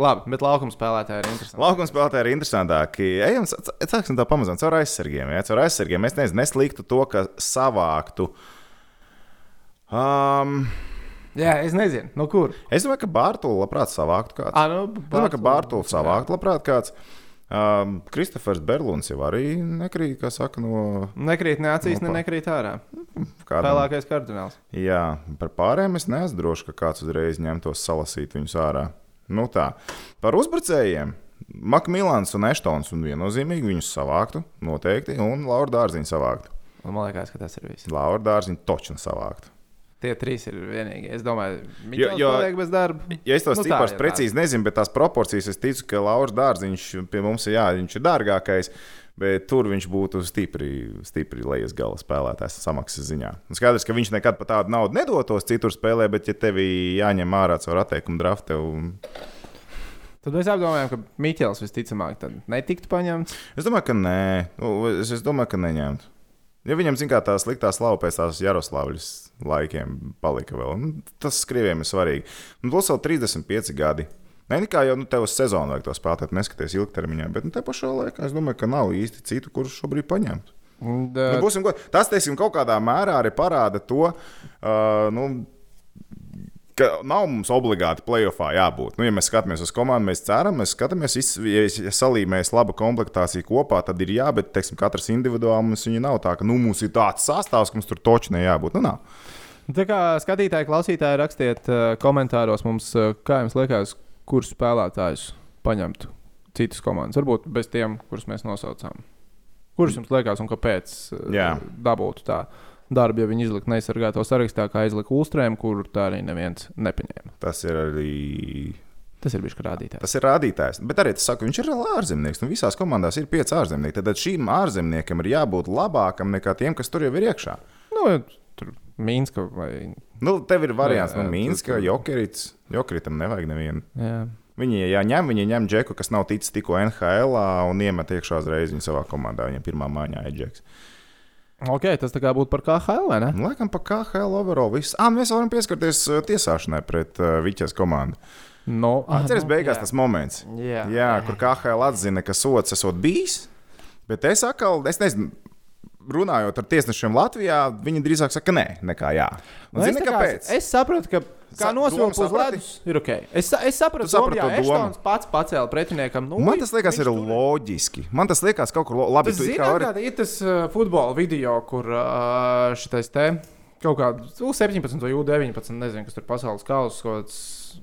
Labi, bet laukuma spēlētāji ir interesanti. Laukuma spēlētāji ir interesantāki. Ejam, sāksim tā pamazām caur aizsargiem. Ja? Caur aizsargiem es nezinu, nesliktu to, ka savāktu. Um, Jā, es nezinu, no kur. es domāju, ka Bārtaļs labprāt savāktu kādu. Nu, Es domāju, ka Bārtaļs savāktu labprāt kāds. Um, Kristofers Berlons jau arī nekrīt, kā saka, no Nekrīt ne acīs, ne Opa. nekrīt ārā. kādām. Vēlākais kardināls. Jā, par pārējiem es neesmu drošs, ka kāds uzreiz ņemtos salasīt viņus ārā. Nu tā. Par uzbrucējiem. Makmilāns un Eštons un viennozīmīgi viņus savāktu, noteikti, un Laura Dārziņu savāktu. Un man liekas, ka tas ir viss. Laura Dārziņu točnu savāktu. Tie trīs ir vienīgie. Es domāju, viņi jau paliek bez darba. Ja es tos Nu ciparus precīzi nezinu, bet tās proporcijas es ticu, ka Lauris Dārziņš pie mums ir, jā, viņš ir dārgākais. Bet tur viņš būtu stipri, stipri lejas gala spēlētājs samaksas ziņā. Un skaidrs, ka viņš nekad par tādu naudu nedotos citur spēlē, bet, ja tev jāņem ārā caur atteikumu draftu, un... Tad mēs apdomājam, ka Mikls visticamāk netiktu paņemts. es domāju, ka nē, nu, es, es domāju, ka neņemtu. Ja viņam zina, kā tā sliktā slava pēc tās Jaroslavļas laikiem palika vēl, nu, tas krieviem ir svarīgi. Un plus vēl 35 gadi. Nē, kā jau nu, tev uz sezonu vajag to spēlēt, neskaties ilgtermiņā, bet nu, te pašā laikā es domāju, ka nav īsti citu, kurus šobrīd paņemt. Un, Nu, uh, būsim godīgi. Tas, teiksim, kaut kādā mērā arī parāda to, uh, nu, ka nav mums obligāti playoffā jābūt. Nu, ja mēs skatāmies uz komandu, mēs ceram, mēs skatāmies, ja, ja salīmēs laba komplektācija kopā, tad ir jā, bet teiksim, katrs individuāli mums viņa nav tā, ka nu, mums ir tāds sastāvs, ka mums tur toču nejābūt. Nu, nav. Tā kā skatītāji, klausītāji, rakstiet uh, komentāros mums, uh, kā jums liekas, kurus spēlētājus paņemtu citas komandas. Varbūt bez tiem, kurus mēs nosaucām. Kurus jums liekas un kāpēc uh, dabūtu tā darbu, ja viņi izliktu neizsargāto sarakstā, kā izlika Ulstrēm, kur tā arī neviens nepaņēma. Tas ir arī. Tas ir bijis rādītājs. Tas ir rādītājs. Bet arī tas saka, viņš ir ārzemnieks. Nu, visās komandās ir pieci ārzemnieki. Tad šīm ārzemniekam ir jābūt labākam nekā tiem, kas tur jau ir iekšā. Nu, tur Mīnska vai. Nu, tev ir variants, jā, Mīnska, tur- Jokerits. Jokeritam nevajag nevienu. Jā. Viņi, ja ņem, viņi ņem džeku, kas nav ticis tikko NHL, un iemet iekšā uzreiz viņa savā komandā. Viņam pirmā maiņā ir džeks. Ok, tas tā kā būtu par KHL, vai ne? Un, Laikam, pa KHL overall viss. Ah, mēs varam pieskarties tiesāšanai pret uh, Viķes komandu. No, Atceries, beigās tas moments, Jā. jā, kur KHL atzina, ka sots esot bijis. Bet es atkal, es nezinu, runājot ar tiesnešiem Latvijā, viņi drīzāk saka, nē, nekā jā. Un, Nu, zini, es, tā kā- kāpēc? es saprotu, ka kā Sa- nosaukt uz ledus ir ok. Es, es saprotu, ka domu? Eštons pats pacēla pretiniekam. Nu, Man tas liekas, ir tur- loģiski. Man tas liekas kaut kur labi. Tas zini, kāda ir tas uh, futbola video, kur uh, šitais te kaut kāds U17 vai U19, nezinu, kas tur pasaules kausa,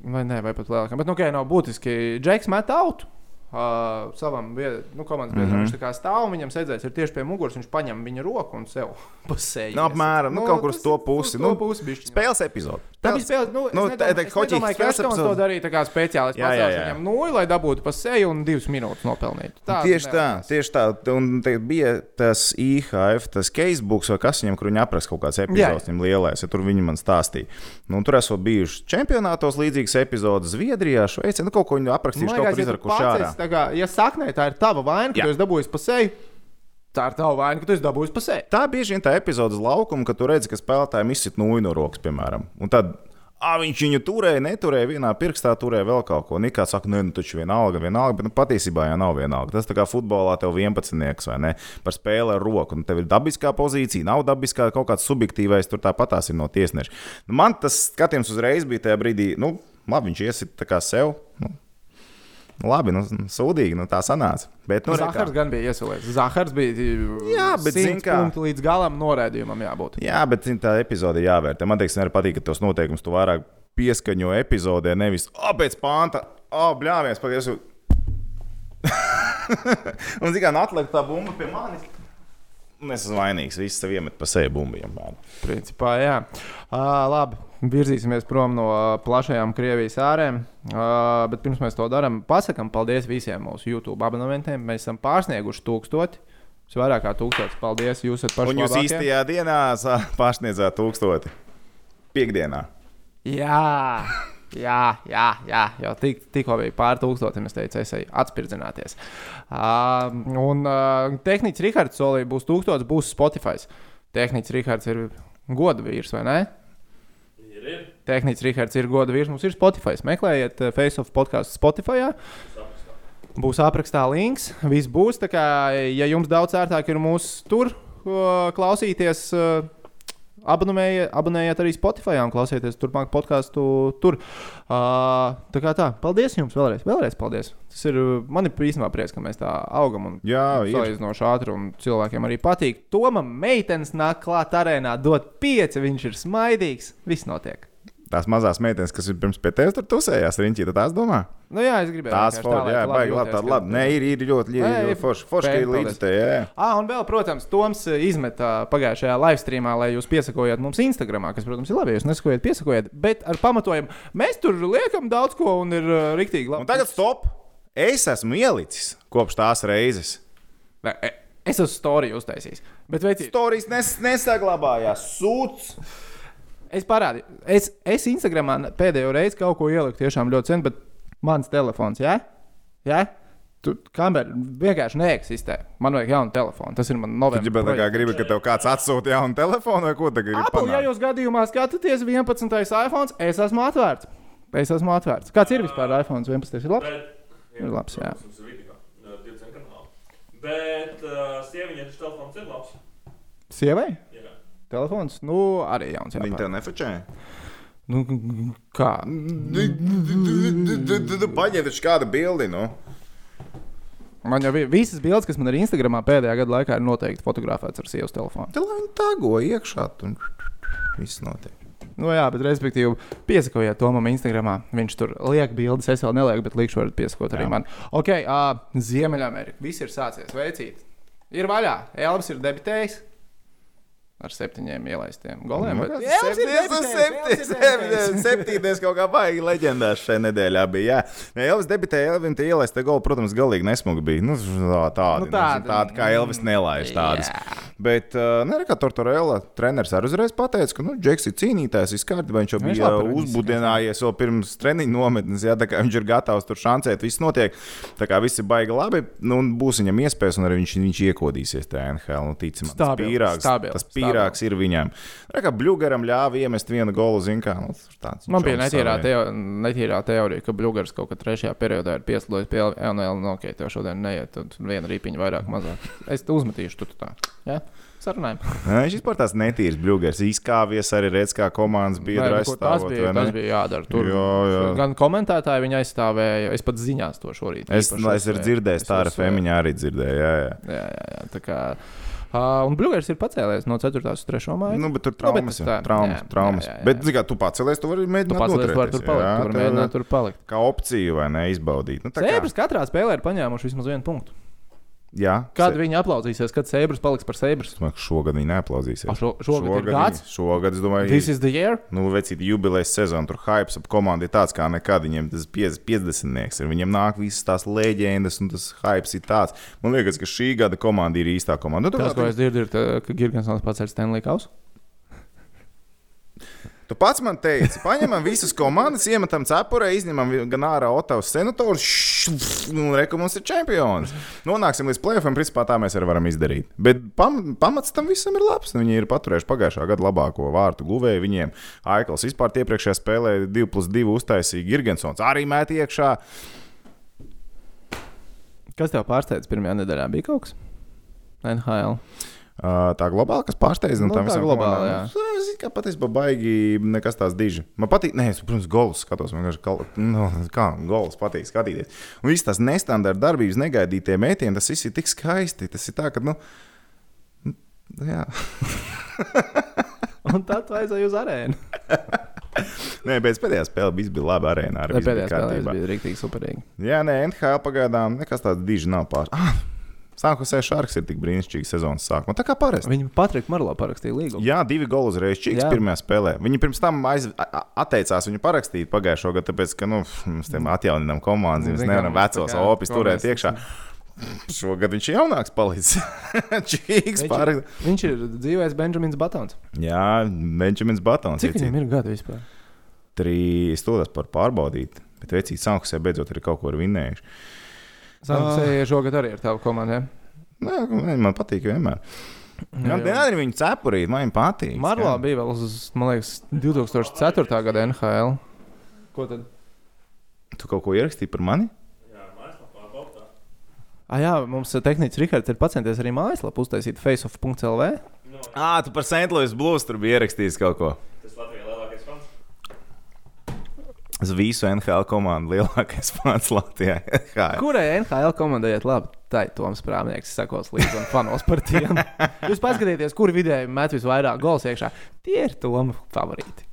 vai ne, vai pat lielākam. Bet, nu, ok, nav būtiski. Džeks met out. Uh, savam bied- nu, komandas biedram mm. -hmm. viņš tā kā stāv, un viņam sēdzēs ir tieši pie muguras. Viņš paņem viņa roku un sev pasēž. Nu, apmēram, nu, kaut kur uz to pusi. Nu, pusi bišķiņ. Spēles epizode. Tā bija spēle. Nu, Nu, nu, tā- tā es hoķīga nedomāju, ka to darīja tā kā speciāli. Jā, jā, jā. Viņam nulli, lai dabūtu pa seju un divas minūtes nopelnītu. Tā Tieši tā, tieši tā. Un te bija tas IHF, tas casebooks vai kas viņam, kur viņi apraksta kaut kādas epizodes, viņam lielais, ja tur viņi man stāstīja. Nu, tur esot bijuši čempionātos līdzīgas epizodes Zviedrijā, Šveicē, nu kaut ko viņi aprakstījuši, kaut kur izrakuši ārā. Tā kā, ja saknē tā ir tava vaina, ka Jā. tu esi dabūjis pa seju, tā ir tava vaina, ka tu esi dabūjis pa seju. Tā bieži vien tā epizode uz laukuma, kad tu redzi, ka spēlētājiem izsit nūju no rokas, piemēram. Un tad ā, viņš viņu turēja, neturēja, vienā pirkstā turēja vēl kaut ko. Nikā saka, nē, nu taču vienalga, vienalga, bet nu, patiesībā jau nav vienalga. Tas tā kā futbolā tev 11 vai ne par spēli ar roku. Un tev ir dabiskā pozīcija, nav dabiskā kaut kāds subjektīvais, tur tāpatās ir no tiesneša. Nu, man tas skatījums uzreiz bija tajā brīdī, nu, labi, viņš iesit tā kā sev. Nu, Labi, nu, sūdīgi, nu, tā sanāca. Bet, nu. Zahars gan bija iesaistīts. Zahars bija Jā, bet zini kā. līdz galam norādījumam jābūt. Jā, bet zin, tā epizode jāvērtē. Man liekas, arī patīk, ka tos noteikumus tu vairāk pieskaņo epizodē, nevis oh, pēc pānta, oh, bļāvies, pagaidi. un zini, kā atliek tā bumba pie manis. Es esmu vainīgs. Viss sev iemet pa seju bumbiem. Principā, jā. Uh, labi, virzīsimies prom no plašajām Krievijas ārēm. Uh, bet pirms mēs to darām, pasakām paldies visiem mūsu YouTube abonementiem. Mēs esam pārsnieguši tūkstoti. Tas vairāk kā tūkstotis. Paldies, jūs esat paši. Un jūs īstajā dienā pārsniedzāt tūkstoti. Piektdienā. Jā, jā, jā, jā. jau tik, tikko bija pār tūkstotim. Es teicu, es eju atspirdzināties. Uh, un uh, tehnicis Rihards solīja, būs tūkstotis, būs Spotify. Tehnicis Rihards ir goda vīrs, vai ne? Ir, ir. Tehnicis Rihards ir goda vīrs. Mums ir Spotify. Meklējiet uh, Face of podkāstu Spotify. Būs aprakstā links. Viss būs. Tā kā, ja jums daudz ērtāk ir mūsu tur klausīties, abonējiet, abonējiet arī Spotify un klausieties turpmāk podkāstu tur. Uh, tā kā tā. Paldies jums vēlreiz. Vēlreiz paldies. Tas ir man ir īstenībā prieks, ka mēs tā augam un salīdzinoši ātri un cilvēkiem arī patīk. Tomam meitenes nāk klāt arēnā, dot pieci, viņš ir smaidīgs. Viss notiek. Tās mazās meitenes, kas ir pirms pie tevis tur tusējās, riņķī, tad tās domā. Nu, jā, es gribēju. Tās forši, lai jā, baigi labi, tāda labi. Nē, ir, ir ļoti, ļoti, Nē, ļoti forši. Forši, ir līdzi te, jā. Ah, un vēl, protams, Toms eh, izmeta pagājušajā live streamā, lai jūs piesakojat mums Instagram, kas, protams, ir labi, ja jūs nesakojat, piesakojat, bet ar pamatojumu mēs tur liekam daudz ko un ir uh, riktīgi labi. Un tagad stop! Es esmu ielicis kopš tās reizes. Nē, e, es esmu storiju uztaisījis. Bet, veicīt, Stāstījis nes, nesaglabājās. Sūds! Es parādīju, es, es Instagramā pēdējo reizi kaut ko ieliku tiešām ļoti sen, bet mans telefons, jā? Jā? Tu kamera vienkārši neeksistē. Man vajag jaunu telefonu. Tas ir mans Tu novembris. tā kā gribi, ka tev kāds atsūta jaunu telefonu vai ko tagad gribi Apple, ja jūs gadījumā skatāties 11. iPhone, es esmu atvērts. Es esmu atvērts. Kāds ir vispār iPhone 11? Ir labs? Bet, Ir labs, jā. Mums ir video, uh, 20 kanāli. Bet uh, sieviņai šis telefons ir labs. Sievai? Telefons? Nu, arī jauns. Viņi jāpērk. tev nefečē. Nu, kā? Paņem taču kādu bildi, nu. Man jau bija visas bildes, kas man ir Instagramā pēdējā gada laikā, ir noteikti fotografētas ar sievas telefonu. Te lai viņi tago iekšā, un viss notiek. Nu, jā, bet, respektīvi, piesakojiet to man Instagramā. Viņš tur liek bildes, es vēl nelieku, bet likšu, varat piesakot arī Jā. man. Ok, uh, Ziemeļamerika. Viss ir sācies. Veicīt. Ir vaļā. Elvis ir debitējis. Ar septiņiem ielaistiem goliem. bet- Elvis ir debitējis, Elvis ir debitējis. Septītais kaut kā baigi leģendārs šajā nedēļā bija. Jā, Nē, Elvis debitēja, Elvis te ielaista golu, protams, galīgi nesmugi bija. Nu, tā- tādi, Nu, nu, tādi. tādi, tādi kā Elvis nelaiž tādas. Jā. Bet, uh, ne, kā Tortorella treneris arī uzreiz pateica, ka, nu, Džeks ir cīnītājs, viss kārtībā, viņš jau Viņš bija labi uzbudinājies vēl pirms treniņa nometnes, jā, tā kā viņš ir gatavs tur šancēt, viss notiek. Tā kā viss ir baigi labi, nu, un būs viņam iespējas, un arī viņš, viņš iekodīsies tajā NHL, nu, ticamāk. Tas pīrāgs, tas stabil. Pīrāgs ir viņam. Tā kā Blugaram ļāva iemest vienu golu, zin kā, nu, tāds. Man bija netīrā, teo, netīrā teorija, ka Bluegers kaut kādā trešajā periodā ir pieslēdzis pie LNL. Nu, ok, tev šodien neiet, tad viena rīpiņa vairāk, mazāk. Es uzmetīšu, tu tu tā. Ja? Sarunājam. Viņš vispār tās netīrs Bluegers, izkāvies arī redz, kā komandas biedri Nē, nu, ko tas bija, tas bija jādara. Tur Jā, jā. gan komentētāji viņa aizstāvēja, es pat ziņās to šorīt. Es, es uzsvēru. dzirdēju, Es tā ar. Femiņu arī dzirdēju. Jā, jā. Jā, jā, jā. Uh, un Bluegers ir pacēlies no 4. uz 3. māju. Nu, bet tur bet traumas, tas jau, tā, traumas, jā, traumas. jā, jā, jā. Bet, mērā, tu pacelies, tu vari Tu mēģināt pats lietas var tur palikt, jā, tu vari mēģināt tur palikt. Kā opciju, vai ne, izbaudīt. Nu, tā kā- Sēbras katrā spēlē ir paņēmuši vismaz vienu punktu. Jā, Kad se- viņi aplausīsies, kad Sēbras paliks par Sēbras? Es domāju, ka šogad viņi neaplauzīsies. A, šo- šogad ir viņi- gads? Šogad, es domāju, This is the year. Nu, vecīt, jubilejas sezona, tur hype ap komandu ir tāds, kā nekad. Viņiem tas 50 50 ir. Viņiem nāk visas tās leģendas, un tas hype ir tāds. Man liekas, ka šī gada komanda ir īstā komanda. Nu, Tas, ko es dzirdu, ir, ka Girgensons ir Stanley Kauss. Tu pats man teici, paņemam visas komandas, iemetam cepurē, izņemam gan ārā Otavas senators, un reku mums ir čempions. Nonāksim līdz plēsoņiem, principā tā mēs arī varam izdarīt. Bet pam, pamats tam visam ir labs. Nu, Viņi ir paturējuši pagājušā gada labāko vārtu guvēju. Viņiem Aikls vispār tie priekšējā spēlē 2 plus 2 uztaisīja Girgensons arī met iekšā. Kas tev pārsteidz pirmajā nedēļā? Bija kaut kas? NHL. Tā globāli, kas pārsteidz, nu, Nu, tam tā visam globāli, komandām. Nu, Es ka patiesībā baigi nekas tās diži. Man patīk, nē, es, protams, golus skatos. Man vienkārši, kal- nu, kā golus patīk skatīties. Un viss tās nestandarta darbības, negaidītie mētieni, tas viss ir tik skaisti. Tas ir tā, ka, nu, nu, jā. Un tad aizēji uz arēnu. Nē, pēc pēdējā spēlē viss bija labi arēnā. Arī viss bija kārtībā. bija rīktīgi superīgi. Jā, nē, NHL pagaidām nekas tāds diži nav pār. Ah, Sākumā Šārks ir tik brīnišķīgs sezonas sākumā. Tā kā parasti. Viņu Patriku Marlo parakstīja līgumu. Jā, divi goli uzreiz čīks Jā. pirmajā spēlē. Viņi pirms tam aiz, atteicās viņu parakstīt pagājušo gadu, tāpēc, ka mēs nu, tam atjauninām komandu. Mēs nevaram vecos opis turēt mēs- iekšā. Šogad viņš ir jaunāks palicis. Čīks Viņš, pārāk. viņš ir dzīvais Benjamins Batons. Jā, Benjamins Batons. Cik viņam ir gadi vispār? Trīs stūdas par pārbaudīt. Bet vecīt sākusē beidzot ir kaut ko ar Sanksēja šogad arī ar tavu komandu. ja? Nē, man patīk vienmēr. Jā, jā. arī viņa cepurīt, man viņa patīk. Marlo jā. bija vēl uz, man liekas, 2004. gada NHL. Ko tad? Tu kaut ko ierakstīji par mani? Jā, mājaslapā. Ah, jā, mums tehnicis Rihards ir pacenties arī mājaslapu uztaisīt faceoff.lv. Nu, Ā, tu par St. Louis Blues tur biji ierakstījis kaut ko. tas Latvijā lielākais fans. Uz visu NHL komandu lielākais fans Latvijā. Kurai NHL komandai iet labi? Tā ir Toms Prāmnieks, sekos līdzi un fanos par tiem. Jūs paskatieties, kur vidēji met visvairāk gols iekšā. Tie ir Toma favorīti.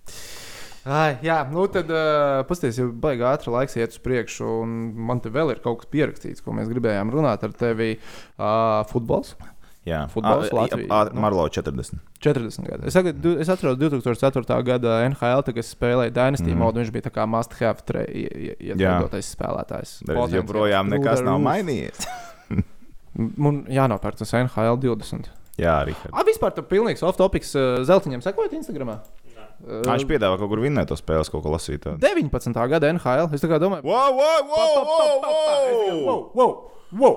Ai, jā, nu tad uh, paskatieties, jau baigā ātri laiks iet uz priekšu, un man te vēl ir kaut kas pierakstīts, ko mēs gribējām runāt ar tevi. Uh, futbols. Jā, Futbols Ā, Latvija, ā, nu. Marlo 40. 40 gadi. Es, du- es atceros 2004. gada NHL, kad spēlēju Dynasty mm. modu. Viņš bija tā kā must-have tre- ie- ie- ieteidotais spēlētājs. Potenciāls joprojām nekas nav mainījies. Man jānopērk tas NHL 20. Jā, Rihard. Ah, vispār tur pilnīgs off-topics. uh, Zeltiņam sekojat Instagramā? Nē. Uh, Viņš piedāvā kaut kur vinnēt to spēles, kaut ko lasīt. tādu. 19. gada NHL. Es domāju, Wow, wow, wow, wow, wow! wow, wow, wow,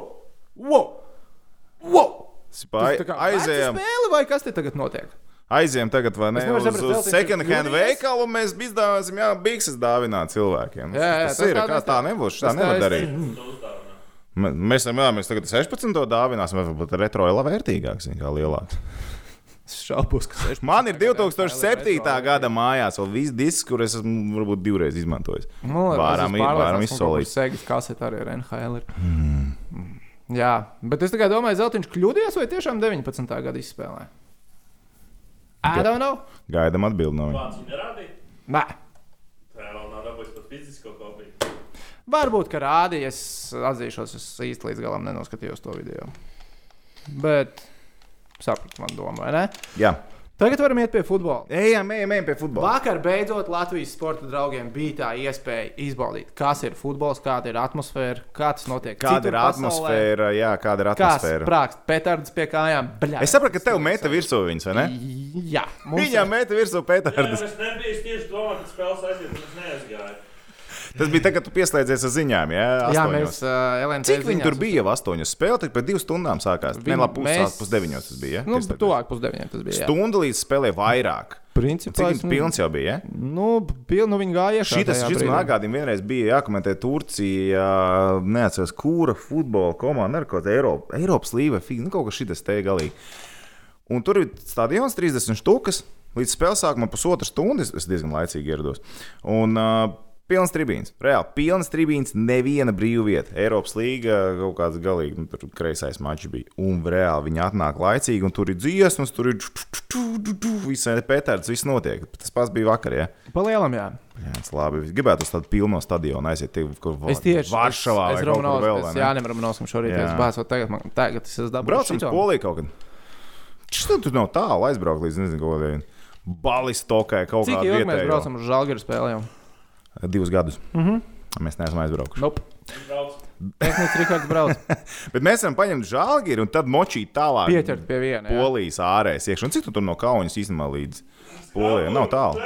wow, wow. Spāj, kā aizējām, Spēle vai kas te tagad notiek? aizējām tagad, vai ne, uz, saprast, uz second hand veikalu, un mēs izdāvāsim, jā, bikses dāvināt cilvēkiem. Jā, jā, tas, tas ir, tā kā tā nebūs, tā nevar darīt. To uzdāvinā. M- Mēs, mēs tagad 16. dāvināsim, varbūt retro ir vērtīgāks, kā lielāks. Es šaubos, ka 16. Man ir gada 2007. NHL gada mājās vēl viss disks, kur es esmu varbūt divreiz izmantojis. Varam es esmu i- varam pārliecināts, ka kaut izsolīt. kur Segas kasete arī ar NHL. Ir. Mm. Jā, bet es tikai domāju, Zeltiņš kļūdījās vai tiešām 19. gada izspēlē? I don't know. Gaidām atbildi no viņa. Nē. Tā vēl nav dabūjis pat fizisko kopiju. Varbūt, ka rādīja, es atzīšos, es īsti līdz galam nenoskatījos to video. Bet sapratu, man doma, vai ne? Jā, Tagad varam iet pie futbola. ejam, ejam, ejam pie futbola. Vakar beidzot Latvijas sporta draugiem bija tā iespēja izbaudīt, kas ir futbols, kāda ir atmosfēra, kā tas notiek. Kāda ir pasaulē. atmosfēra? Jā, kāda ir Kas atmosfēra? sprākst petards pie kājām? Bļā, Es saprotu, ka tev meta virsū viņas, vai ne? Jā, mums Viņam meta virsū Jā, pētārdas. es nebiju tieši domājis, ka spēles aiziet, un es neaizgāju. Tas bija tagad, kad tu pieslēdzies ar ziņām. Jā, Jā, mēs uh, LNT. Cik viņi tur bija? Jau astoņas spēles, tad pēc divām stundām sākās. Nē, labi, mēs- pusdeviņos tas bija. Ja? Nu, tuvāk pusdeviņiem tas bija. jā. Stundu līdz spēlē vairāk. Principā, Cik viņš pilns jau bija? Ja? Nu, pilnu nu, viņi gāja iekšā. Šitas, šis man atgādina, vienreiz bija jākomentē Turcija, neatceros, kura futbola komanda, ne kaut kāda Eiropa, Eiropas līnija, nu kaut kas šitas te galīgi. Un tur ir stadions 30 štukas, līdz spēles sākumam pusotra stunda, es es diezgan laicīgi ierados. Un uh, pilns tribīns, reāli pilns tribīns, neviena brīva vieta. Eiropas līga kaut kāds galīgi, nu, tur kreisais mačs bija. Un reāli viņi atnāk laicīgi, un tur ir dziesmas, tur ir visai pētārds, viss notiek. Tas pats bija vakar, ja? Pa lielam, jā. Jā, tas labi. Es gribētu uz tādu pilno stadionu aiziet, tie, kur Es tieši Varšavā es, vai es kaut kur vēl. vai Romanovs, ne? Jā, Romanovs šorīt Jā. es bāzu, tagad, man, tagad es esmu dabūjis. Braucam uz Poliju kaut kad. Šis tur nav tālu aizbraukt līdz nezinu, kaut kādai balistokai kaut kādā ilgi mēs vietā. braucam uz Žalgiru spēlēm? Divus gadus. Mm -hmm. Mēs neesam aizbraukuši. Nope. Tehnicis Rikārds brauc. Bet mēs varam paņemt žālgiri un tad močīt tālāk. Pieķert pie viena. jā. Polijas ārēs iekšā. Un cik tu tur no kaujas īstenībā līdz Polijai? Nav tālu.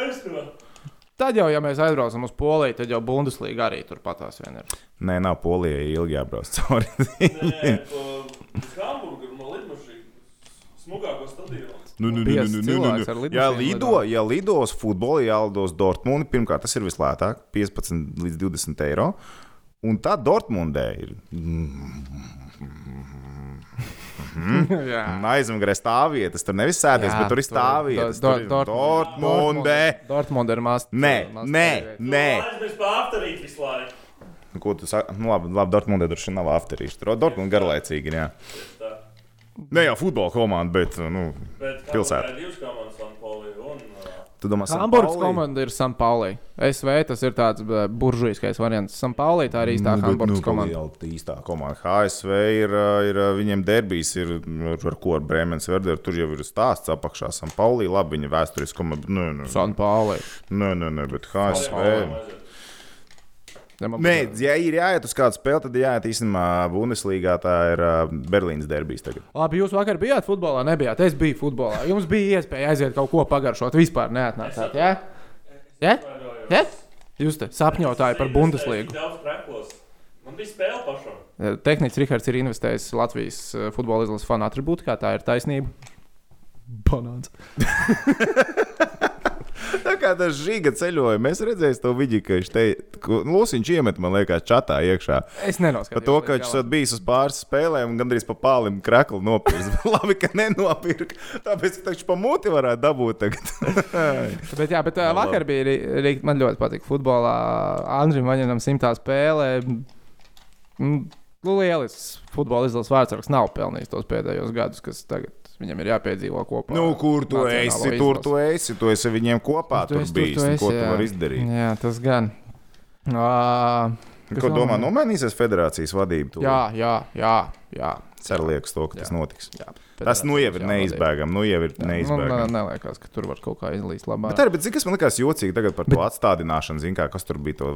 Tad jau, ja mēs aizbraucam uz Poliju, tad jau Bundesliga arī turpatās vien ir. Nē, nav Polijai ilgi jābrauc cauri. Nē, uz Hamburgu no lidmašīnas. Smugāko stadionu. Nu, nu, nu, nu, nu, nu, nu. lidmašīnu Ja lido, ja lido uz futbolu, jālido uz Dortmundi, pirmkārt, tas ir vislētāk - 15 līdz 20 eiro. Un tā Dortmundē ir jā. aizmugurē stāvvietas. Tur nevis sēdes, bet tur ir stāvvietas. Do- Tur ir Dort- Dortmundē. Dortmundē ir maz. Nē, maz nē, nē. Nu, Ko tu saki? Nu, labi, labi Dortmundē tur šī nav afterīša. Tur Dortmundē garlaicīgi. Jā. Tā. Ne jau futbola komanda, bet, nu, Bet Pilsēta. Uh, tu domā, Hamburgas komanda ir San Pauli. SV tas ir tāds eh, buržuiskais variants. San Pauli tā ir īstā Nu, Hamburgas nu, komanda. Jau īstā komanda. HSV ir, ā, ir viņiem derbijas, ir, ar, ar ko ar Bremens Verder. Tur jau ir stāsts apakšā. San Pauli, labi, viņa vēsturiski komanda. Nu, nu, San Pauli. nu, nu, nu, bet HSV. aiziet. Ja būtu- ja ir jāiet uz kādu spēli, tad jāiet īstenībā Bundeslīgā. Tā ir Berlīnas derbijas tagad. Labi, jūs vakar bijāt futbolā, nebijāt. Es biju futbolā. Jums bija iespēja aiziet kaut ko pagaršot. Vispār neatnācāt. Jā, jā? jā? Jūs te sapņotāji par Bundeslīgu. Man bija spēle pašam. Tehnicis Rihards ir investējis Latvijas futbola izlases fanu attribūtikā. Tā ir taisnība. Banāns. Tā kā tas žiga ceļoja, mēs redzējām to video, ka viņš te Lūsiņš iemet, man liekas, čatā iekšā. Es nenoskatījos. Par to, ka viņš esat bijis uz pāris spēlēm un gandrīz pa pālim kreklu nopirkt. Labi, ka nenopirka. Tāpēc, viņš pa muti varētu dabūt tagad. Bet, jā, bet uh, vakar bija arī, man ļoti patīk futbolā. Andrija Maņinam simtā spēlē. Mm, Nu, lielisks futbola izlases vārdsargs nav pelnījis tos pēdējos gadus, kas tagad viņam ir jāpiedzīvo kopā. nu, kur tu esi? Tur tu esi. Tu esi viņiem kopā. Tu Tur esi, tur bijis. tu Nu, esi, Ko tu vari izdarīt? Jā, tas gan. Uh, Ko domā, nomainīsies federācijas vadība? tūlīt? Jā, jā, jā. jā. Ceru liekas to, ka tas Jā. notiks. jā. Tas nu jau ir neizbēgami. Nu jau ir Man neizbēgami. neliekas, ka tur var kaut kā izlīst labāk. Bet arī, bet, zini, kas man likās jocīgi tagad par to atstādināšanu, zin, kā, kas tur bija to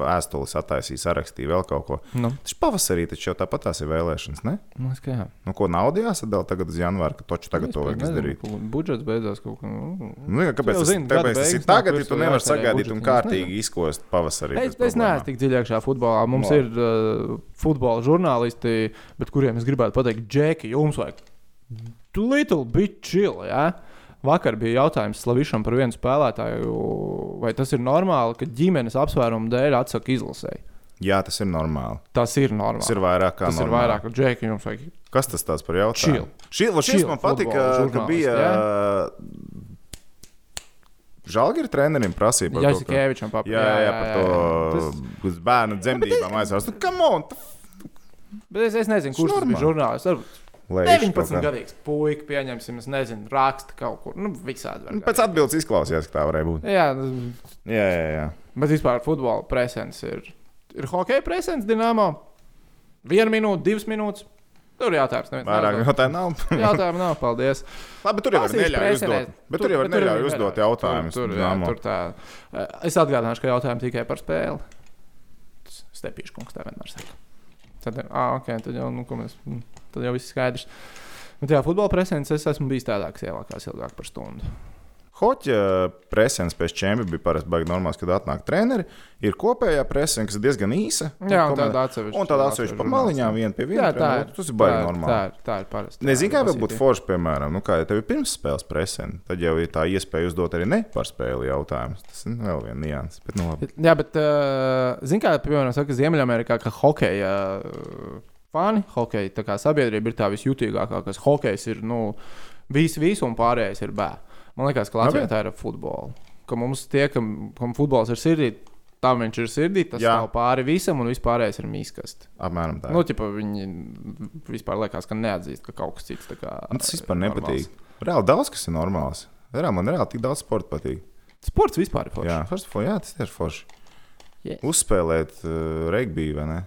vēstuli sataisījis, sarakstīja vēl kaut ko. Nu, Tas pavasarī taču jau tāpat tās ir vēlēšanas, ne? man liekas, ka jā. Nu, ko naudu jāsadala tagad uz janvāru, ka toču tagad to vajag izdarīt. Budžets beidzās kaut kā. Nu, Nu, kāpēc tas, zini, gada tāpēc tas ir tagad, ja tu nevari sagaidīt un kārtīgi izkost pavasarī? Es, es neesmu tik dziļi iekšā futbolā. Mums Labi. ir uh, futbola žurnālisti, bet kuriem es gribētu pateikt, Džeki, jums vajag little bit chill. Ja? Vakar bija jautājums Slavišam par vienu spēlētāju, vai tas ir normāli, ka ģimenes apsvērumu dēļ atsaka izlasēji. Jā, tas ir normāli. Tas ir normāli. Tas ir vairāk kā Tas ir normāli. vairāk, un Džeki, jums vajag. Kas tas tāds par jautājumu? Chill. Šī, šis man patika, ka bija. žurnālisti, Žēlgari trenerim prasīja par to, ka- Jasikevičam papildināt. Jā, jā, jā, par to uz bērnu dzemdībām aizvārs. Nu, come on! Bet es, es nezinu, kurš tas bija normāli. žurnālists. Varbūt Leiš 19 kaut kā. gadīgs puika, pieņemsim, es nezinu, raksta kaut kur. Nu, visādi. var Nu, Pēc atbildes izklausījās, ka tā varēja būt. Jā, Jā, jā, jā. bet vispār futbola presens ir. Ir hokeja presens, Dienāmo. Vienu minūti, divas minūtes. Tur jautājums. neviens Vairāk jautājumu nav. Jautājumu nav, paldies. Labi, tur jau var neļauj uzdot. Bet tur jau var neļauj uzdot jautājumus. Tur, tur, jā, tur tā. Eh, Es atgādināšu, ka jautājumi tikai par spēli. Stepīšu kungs tā vienmēr saka. Tad, ah, ok, tad jau, nu, ko mēs, mm, tad jau viss skaidrs. Bet jā, futbola presens es esmu bijis tādā, kas ielākās ilgāk par stundu. Hoķa presens pēc čempiona bija parasti baigi normāls, kad atnāk treneri. Ir kopējā presena, kas ir diezgan īsa. Jā, un tāda atsevišķa. Un tāda atsevišķa pa maliņām, viena pie viena. Jā, tā ir. Tas ir ir- normāli. Tā ir, tā ir parasti. Nezinu, kā vēl būtu forši, piemēram, nu, kā ja tev ir pirmsspēles presena, tad jau ir tā iespēja uzdot arī ne par spēli jautājumus. Tas ir vēl viens nianses. Bet, nu, labi. Jā, bet, uh, zināmā mērā, piemēram, saka, Ziemeļamerikā, ka hokeja uh, fani, hokeja tā kā sabiedrība ir tā visjutīgākā, kas hokejs ir, nu, visu, visu un pārējais ir bērns. Man liekas, ka Latvijā tā ir futbola. Ka mums tie, kam, kam futbols ir sirdī, tam viņš ir sirdī, tas Jā. stāv pāri visam un vispārējais ir mīskast. apmēram tā. Nu, ķipa, viņi vispār liekas, ka neatzīst, ka kaut kas cits kā. Un tas vispār ir nepatīk. normāls. Reāli daudz kas ir normāls. Reāli, man reāli tik daudz sporta patīk. Sports vispār ir foršs. Jā, first jā, tas ir forši. Yeah. Uzspēlēt uh, regbiju, vai ne?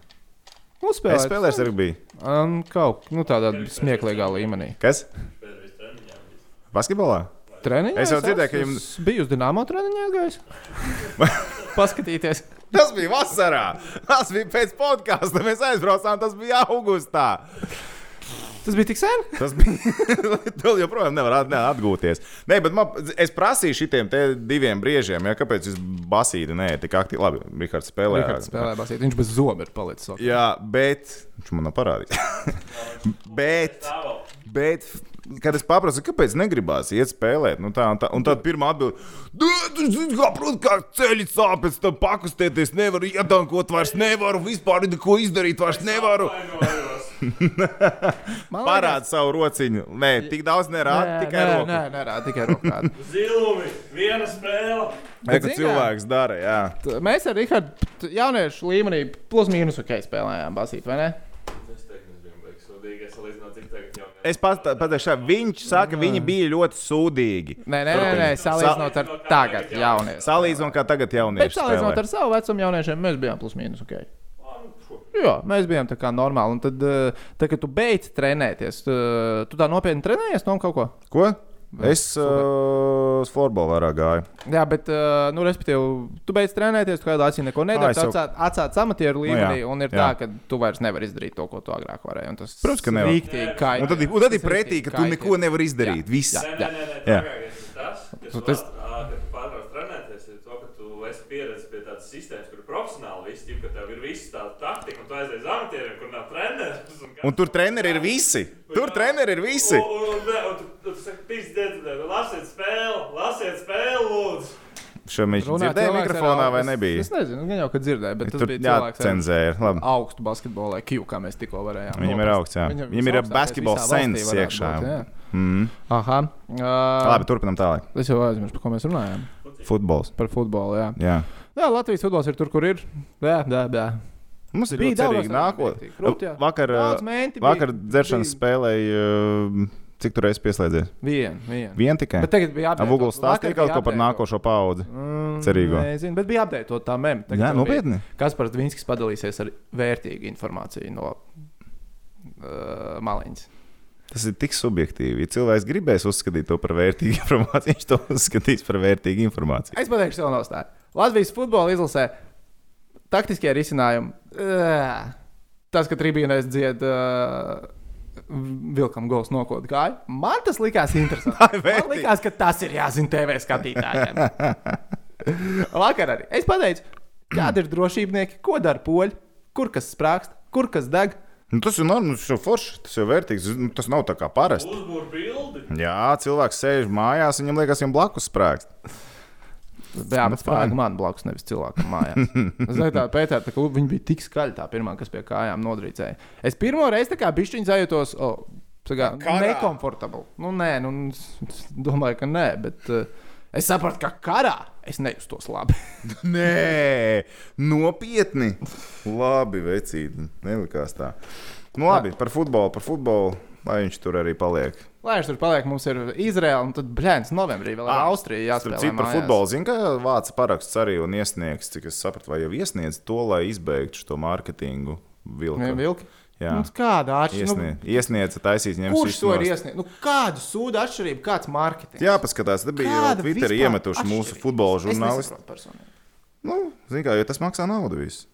Uzspēlēt. Es spēlēju regbiju. Um, kaut nu, tādā smieklīgā līmenī. Kas? Basketbolā? Treniņā Es jau dzirdēju, ka jums- es biju uz Dienāmo treniņā gājis. Paskatīties. Tas bija vasarā. Tas bija pēc podkāsta. Mēs aizbraucām, tas bija augustā. Tas bija tik sen. Tas bija. Vēl joprojām nevar ne, atgūties. Nē, bet man, es prasīju šitiem te diviem briežiem, ja, kāpēc jūs basīti nē, tik aktīvi. Labi, Rihards spēlē. Rihards spēlē basīt. Viņš bez zoba ir palicis. ok. Jā, bet. Viņš man nav parādījis. bet. Tā. Bet, kad es paprasu, kāpēc negribās iet spēlēt, nu tā, un, tā, un tad pirmā atbilde - kā, protams, kā ceļš sāpes, tam pakustēties nevaru, ietankot vairs nevaru, vispār neko izdarīt vairs nevaru. Parāda savu rociņu. Nē, tik daudz nerāda, tikai nē, roku. nē, nē, nē, tikai rokā. Zilumi, viena spēle. Nē, Bet kā? cilvēks dara, jā. Mēs ar Rihardu jauniešu līmenī plus mīnus ok spēlējām basīt, vai ne? Es pateikšu, viņš saka, viņi bija ļoti sūdīgi. Nē, nē, nē, nē salīdzinot ar tagad jauniešiem. Salīdzinot, kā tagad Bet jaunieši. salīdzinot ar savu vecumu jauniešiem, mēs bijām plus mīnus ok. Ah, nu. Jā, mēs bijām tā kā normāli. Un tad, eh, tad kad tu beidz trenēties, tu, tu tā nopietni trenējies no kaut ko. Ko? Es uh, uz floorbola vairāk gāju. Jā, bet, uh, nu, respektīvi, tu beidz trenēties, tu kādā acī neko nedari. es Tu jau- atsāc, amatieru līmenī, jā, un ir jā. tā, ka tu vairs nevari izdarīt to, ko tu agrāk varēji. un Tas Protams, ka nevar. Rīktīgi kaitē. Un tad, ir- un tad ir Tas pretī, ka tu neko nevari izdarīt. Viss. Jā. Nē, Jā. trakākais ir tas, kas Nu, vēl, tas- tu pārtrauc trenēties, ir to, ka tu esi pieredzējis pie tādas sistēmas, kur profesionāli viss, ka tev ir viss tā un tu aizies uz amatieriem, kur nav treneris. Un tur treneri ir visi. Tur treneri ir visi. Un, un, un, un, un tu, saki, pīsdiet, lasiet spēli, lasiet spēli, lūdzu. Šo mēs Runā dzirdējām cilvēks ar mikrofonā vai nebija? Es nezinu, gan jau, kad dzirdēju, bet tas Tur bija jācenzē. Labi. augstu basketbolu, Q, kā mēs tikko varējām. Viņam ir augsts, jā. Viņam Viņam ir sense varētu iekšā. būt. Mm. Aha. Uh, Labi, turpinam tālāk. Es jau aizmirsu, par ko mēs runājām. Futbols. Par futbolu, jā. Jā. Jā, Latvijas futbols ir tur, kur ir. Jā, jā, jā. Mums ir Bija daudz nākotnē. Vakar, bija. vakar dzeršanas spēlēja, uh, cik tur reizes pieslēdzies? Vien, vien. Vien tikai. Bet tagad bija apgādājums. Vugls stāstīja kaut ko par nākošo paudzi. Mm, cerīgo. Nezinu, bet bija apgādājot tā mem. Jā, nopietni. Kas par Dvinskis padalīsies ar vērtīgu informāciju no uh, maliņas. Tas ir tik subjektīvi. Ja cilvēks gribēs uzskatīt to par vērtīgu informāciju, viņš to uzskatīs par vērtīgu informāciju. Es pateikšu, savu nostāju. Latvijas futbola izlasē taktiskie risinājumi. Tas, ka tribīnēs dzied. Uh, Vilkam gals nokot kāju. Man tas likās interesanti. Man likās, ka tas ir jāzina TV skatītājiem. Vakar arī. Es pateicu, kādi ir drošībnieki, ko dara poļi, kur kas sprākst, kur kas deg. Nu, tas ir normāls, tas ir forši, tas ir vērtīgs. Nu, Tas nav tā kā parasti. Jā, cilvēks sēž mājās, viņam liekas, viņam blakus sprāgst. Jā, bet sprāga man blakus, nevis cilvēkam mājās. Es tā Pētera, tā, ka viņi bija tik skaļi tā pirmā, kas pie kājām nodrīcēja. Es pirmo reizi tā kā bišķiņu sajūtos, oh, kā nekomfortabli. Nu, nē, nu, domāju, ka nē, bet uh, es sapratu, ka karā es nejustos labi. Nē, nopietni. Labi, vecīti. Nelikās tā. Nu, labi, par futbolu, par futbolu. Lai viņš tur arī paliek. Lai viņš tur paliek, mums ir Izraela, un tad brīvdienas novembrī vēl ir Ah, Austrija Starp jāspēlē. citu, par futbolu zinu, ka vāca paraksts arī un iesniegs, cik es sapratu, vai jau iesniedz to, lai izbeigtu šo mārketingu vilku. Vilki? Jā, Nu, kāda atšķirība? Nu, iesniedz, ņemt kurš to ir iesniedzis? Nu, kāda sūda atšķirība, kāds mārketings? Jā, paskatās, te bija jau vispār iemetuši mūsu atšķirība? futbola Es žurnālisti. Nu, zini, kā, jo tas maksā naudu visu.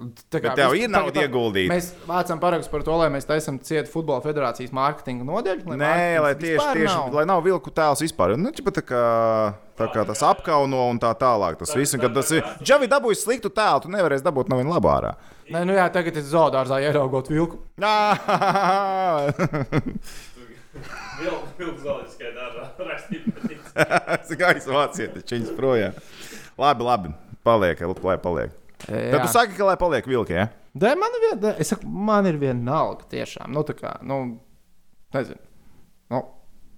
Tā Bet tev vis- ir nauda ieguldīta. Mēs vācam parakstus par to, lai mēs taisām cietu futbola federācijas mārketinga nodeļu. Nē, mārketings lai tieši, tieši nav. lai nav vilku tēls vispār. Nu, ķipa tā kā, tā kā tas apkauno un tā tālāk. Tas viss, kad tas ir. Džavi dabūjis sliktu tēlu, tu nevarēsi dabūt no viņa labā ārā. Nē, nu jā, tagad es zaudāju, ieraugot vilku. Vilks zooloģiskajā dārzā rakstīja. Es gaisu vāciet, viņas projām. Labi, labi. Paliek, lai paliek. Tad tu saki, ka lai paliek vilki, ja? Dē, man ir viena, es saku, man ir viena alga tiešām. Nu, tā kā, nu, nezinu. Nu,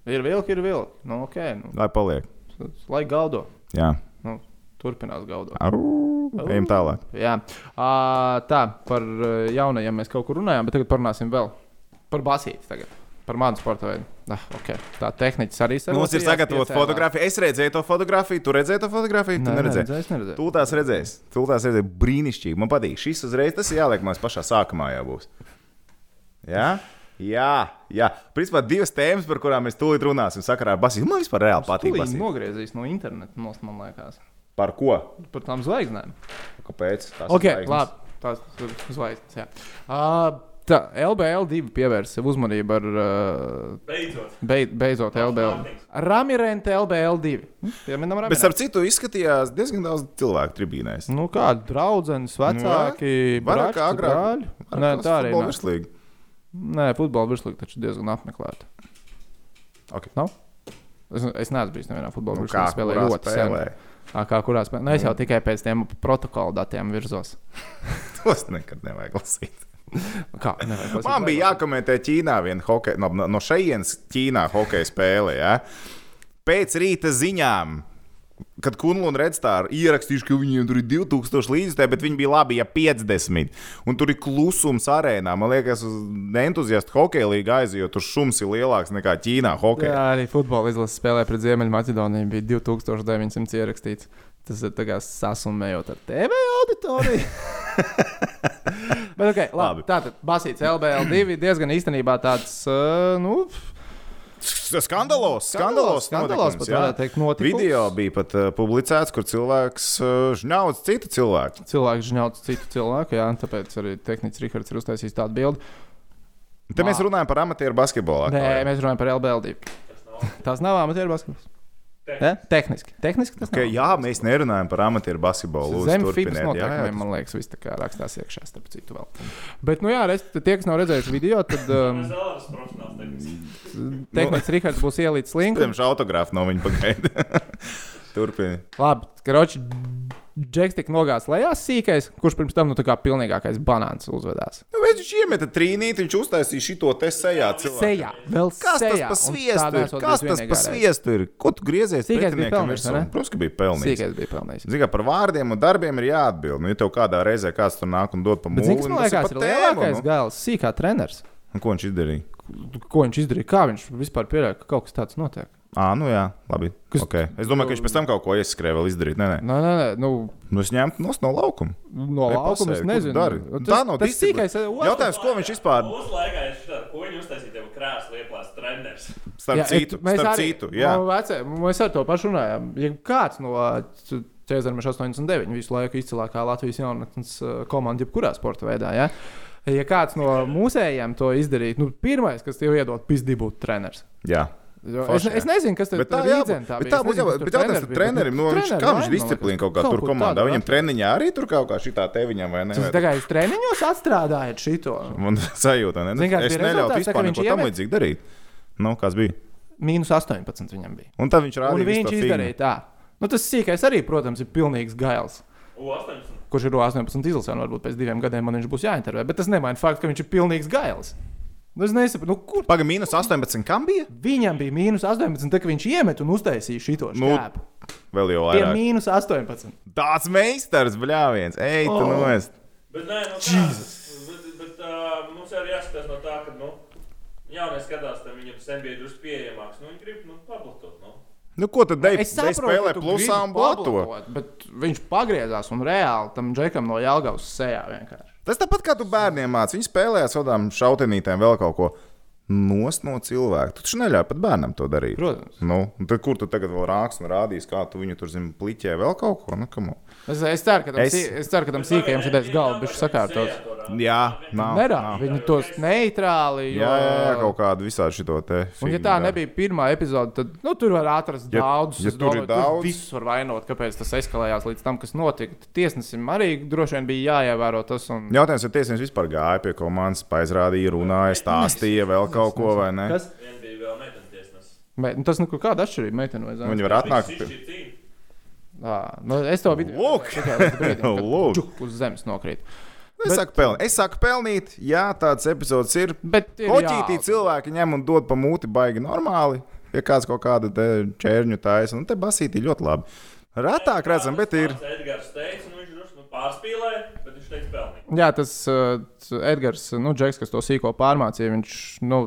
ir vilki, ir vilki. Nu, ok, nu, Lai paliek. lai gaudo. Jā. Nu, turpinās gaudot. Ejam tālāk. Jā, à, tā par jaunajiem mēs kaut kur runājām, bet tagad parunāsim vēl par basīti. Tagad. Par manu sporta veidu. Ah, okay. Tā tehnicis arī Nu, Mums ir sagatavota fotografija. Es redzēju to fotografiju. Tu redzēji to fotografiju? Tu Nē, neredzēji. neredzēju, neredzēju. Tu tās redzēsi. Tu tās redzēsi. Brīnišķīgi. Man patīk. Šis uzreiz tas ir jāliek mums pašā sākumā jau būs. Jā? Jā, jā. Principā divas tēmas, par kurām mēs tūlīt runāsim sakarā ar Basīnu. Man vispār reāli patīk. Basīt. nogriezīs no interneta, nost, man liekas. Par ko? Par tām zvaigznēm. Kāpēc? Tās Ok, zvaigznes? labi. Tās ir zvaigznes. jā. Uh, tā LBL2 pievērsa sev uzmanību ar uh, Beidzot. beid, beidzot LBL. Mārtings. Ramirente LBL2. Hm, Pieminam Bet, starp citu, izskatījās diezgan daudz cilvēku tribīnēs. Nu, kādi draugi, vecāki, Nu, vairāk kā agrāk. brāļi? Nē, tā arī nav. Virslīgi. Nē, futbola virslīga taču diezgan apmeklēta. Ok. Nav? Es, es neesmu bijis nevienā futbola Nu, virslīgā kā spēlē ļoti spēlē? sen. Ā, Kā kurā spēlē? Nu, es jau tikai pēc tiem protokola datiem virzos. Tos nekad nevajag lasīt. Kā? Man bija jākomentē Ķīnā viena hokeja, no, no šejienes Ķīnā hokeja spēle. Ja? Pēc rīta ziņām, kad Kunlun redz tā, ir ierakstījuši, ka viņiem tur ir 2000 līdzekļu, bet viņi bija labi, ja 50. Un tur ir klusums arēnā. Man liekas, uz entuziastu hokeja līniju aizjūt, tur šums ir lielāks nekā Ķīnā hokeja. Jā, arī futbola izlases spēlē pret Ziemeļmaķedoniju bija 2900 ierakstīts. Tas ir sasumējot ar TV auditoriju. Bet, okay, labi, Labi. tātad Basīts LBL2 diezgan īstenībā tāds, nu, Skandalos, skandalos, skandalos pat varētu teikt, notikums. Video bija pat uh, publicēts, kur cilvēks uh, žņauc citu cilvēku. cilvēks žņauts citu cilvēku, jā, tāpēc arī tehnicis Rihards ir uztaisījis tādu bildi. Te mēs runājam par amatieru basketbolu. Nē, mēs runājam par LBL2. Tas nav. Tas nav amatieru basketbols. Ja? Tehniski. Tehniski tas Okay, nav. jā, mēs nerunājam par amatieru basketbolu. Lūdzu, Zem FIBA turpiniet. Jā, jā, noteikumiem, man liekas, viss tā kā rakstās iekšā, starp citu vēl. Bet, nu jā, reiz, tie, kas nav redzējuši video, tad um, tehniski. tehnicis Rihards būs ielīdz linku. Pirms autogrāfu no viņa pagaida. Turpiniet. Labi, karoči, Džeks tika nogāzts lejā sīkais, kurš pirms tam, nu, tā kā pilnīgākais banāns uzvedās. Nu, viņš iemeta trīnīti, viņš uztaisīja šito te sejā. cilvēkam. Sejā, vēl Kas tas sejā. par un tā sviestu ir? Kas tas par sviestu ir? Ko tu griezies? Sīkais bija pelnījis? Protams, ka bija pelnījis. Sīkais bija pelnījis. Zini, par vārdiem un darbiem ir jāatbild. Nu, ja tev kādā reizē kāds tur nāk un dod pa kas nu, man tas liekas, par ir lielākais nu. gals, sīkā treneris. Un Ko viņš izdarīja? Ko viņš izdarīja? Kā viņš vispār pieļāva, ka kaut kas tāds notiek? Ā, nu jā, labi. Kas- Okay. Es domāju, ka viņš pēc tam kaut ko ieskrēja vēl izdarīt. Nē, nē. Nē, nē, nē nu, Nu, es ņemtu nos no laukuma. no Vai laukuma es nezinu. dari? Tas- Tā nav tas sīkais, otrs- Jautājums, ko viņš vispār Mūsu laikā ir šādi, ko viņi uztaisīja, tev krēslu ieplāst treneris. starp Jā, citu, mēs starp arī- citu, jā. no vecē, mēs ar to pašu runājām. Ja kāds no Cēzarmes 89 visu laiku izcilākā Latvijas jaunatnes komanda, jebkurā sporta veidā, ja? ja kāds no mūsējiem to izdarītu, nu, pirmais, kas tev iedod pizdi būt treneris. jā. Jo Forši, Es, es nezinu, kas tur Bet tā jā, tā Es būs jau, par bija, trenerim, no viņš, kā viņš disciplīna kaut kā tur ko komandā, viņam treniņā arī tur kaut kā šitā te viņam vai ne? Tas tā kā jūs treniņos atstrādājat šito. Man sajūta, ne? Kāds Es neļautu tā, vispār neko tam līdzīgu darīt. Nu, kas bija? Mīnus 18 viņam bija. Un tad viņš Un rādīja visu viņš to izdarīja tā. Nu, tas sīkais arī, protams, ir pilnīgs gails. U18. Kurš ir 18 izlasē, un varbūt pēc diviem gadiem man viņš būs jāintervē. Bet tas nemaina faktu, ka viņš ir pilnīgs gails. Nu, es nesaprotu, nu, kur Pagaidām, minus 18, kam bija? viņam bija mīnus 18, tad, viņš iemet un uztaisīja šo Nu, šķēpu. Vēl jau Pie vairāk. mīnus 18. Tāds meistars, bļāviens. Ej, tu Oh. oh. noest. Bet, nē, nu, tā, bet, bet uh, mums arī jāskatās no tā, ka, nu, jaunie skatās, tam viņam tas NBA drusku pieejamāks. Nu, viņi grib, nu, paplatot, nu. Nu, ko tad Dei, Es Dei saprotu, spēlē plusā un blato? pablotot, Bet viņš pagriezās un reāli tam džekam no Jālgavas sejā vienkārši. Tas tāpat kā tu bērniem mācīji. Viņi spēlēja ar savām šautenītēm vēl kaut ko. Nost no cilvēka. Tu taču neļauj pat bērnam to darīt. Protams. Nu, tad, kur tu tagad vēl rāks un rādīs, kā tu viņu tur zini, pliķē vēl kaut ko? Nu. Es, es ceru, ka tam, Es- es... es ceru, ka tam sīkajam šeit galva bija sakārtots. Jā, nav. Nerā, nav. viņi tos neitrāli. Jā, jā, jā, kaut kādu visādi šito te. Un, ja tā nebija pirmā epizode, tad nu, tur var atrast Ja- daudzus. ja tur ir daudz- Visus var vainot, kāpēc tas eskalējās līdz tam, kas notika. Tiesnesim arī droši vien bija jāievēro tas. Un... Jautājums, vai tiesnesis vispār gāja pie komandas, aizrādīja, runāja, stāstīja vēl kaut ko vai ne? Kas? Vien bija vēl meitene tiesnesis. Me, nu, tas nu, kāda atšķirība meitene vai zēna? Viņi var atnākt. Pie... Ā, nu, es to Lūk! Lūk! Čuk, uz zemes nokrīt. Es, Bet- saku pelnīt. es saku, pelnīt, jā, tāds epizods ir. Bet Koķītī cilvēki ņem un dod pa mūti baigi normāli. Ja kāds kaut kādu te čērņu taisa, nu te basītī ļoti labi. Retāk redzam, bet ir. Edgars teica, nu, viņš drusku nu, pārspīlēja, bet viņš teica pelnīt. Jā, tas uh, Edgars, nu, Džeks, kas to sīko pārmācīja, viņš, nu,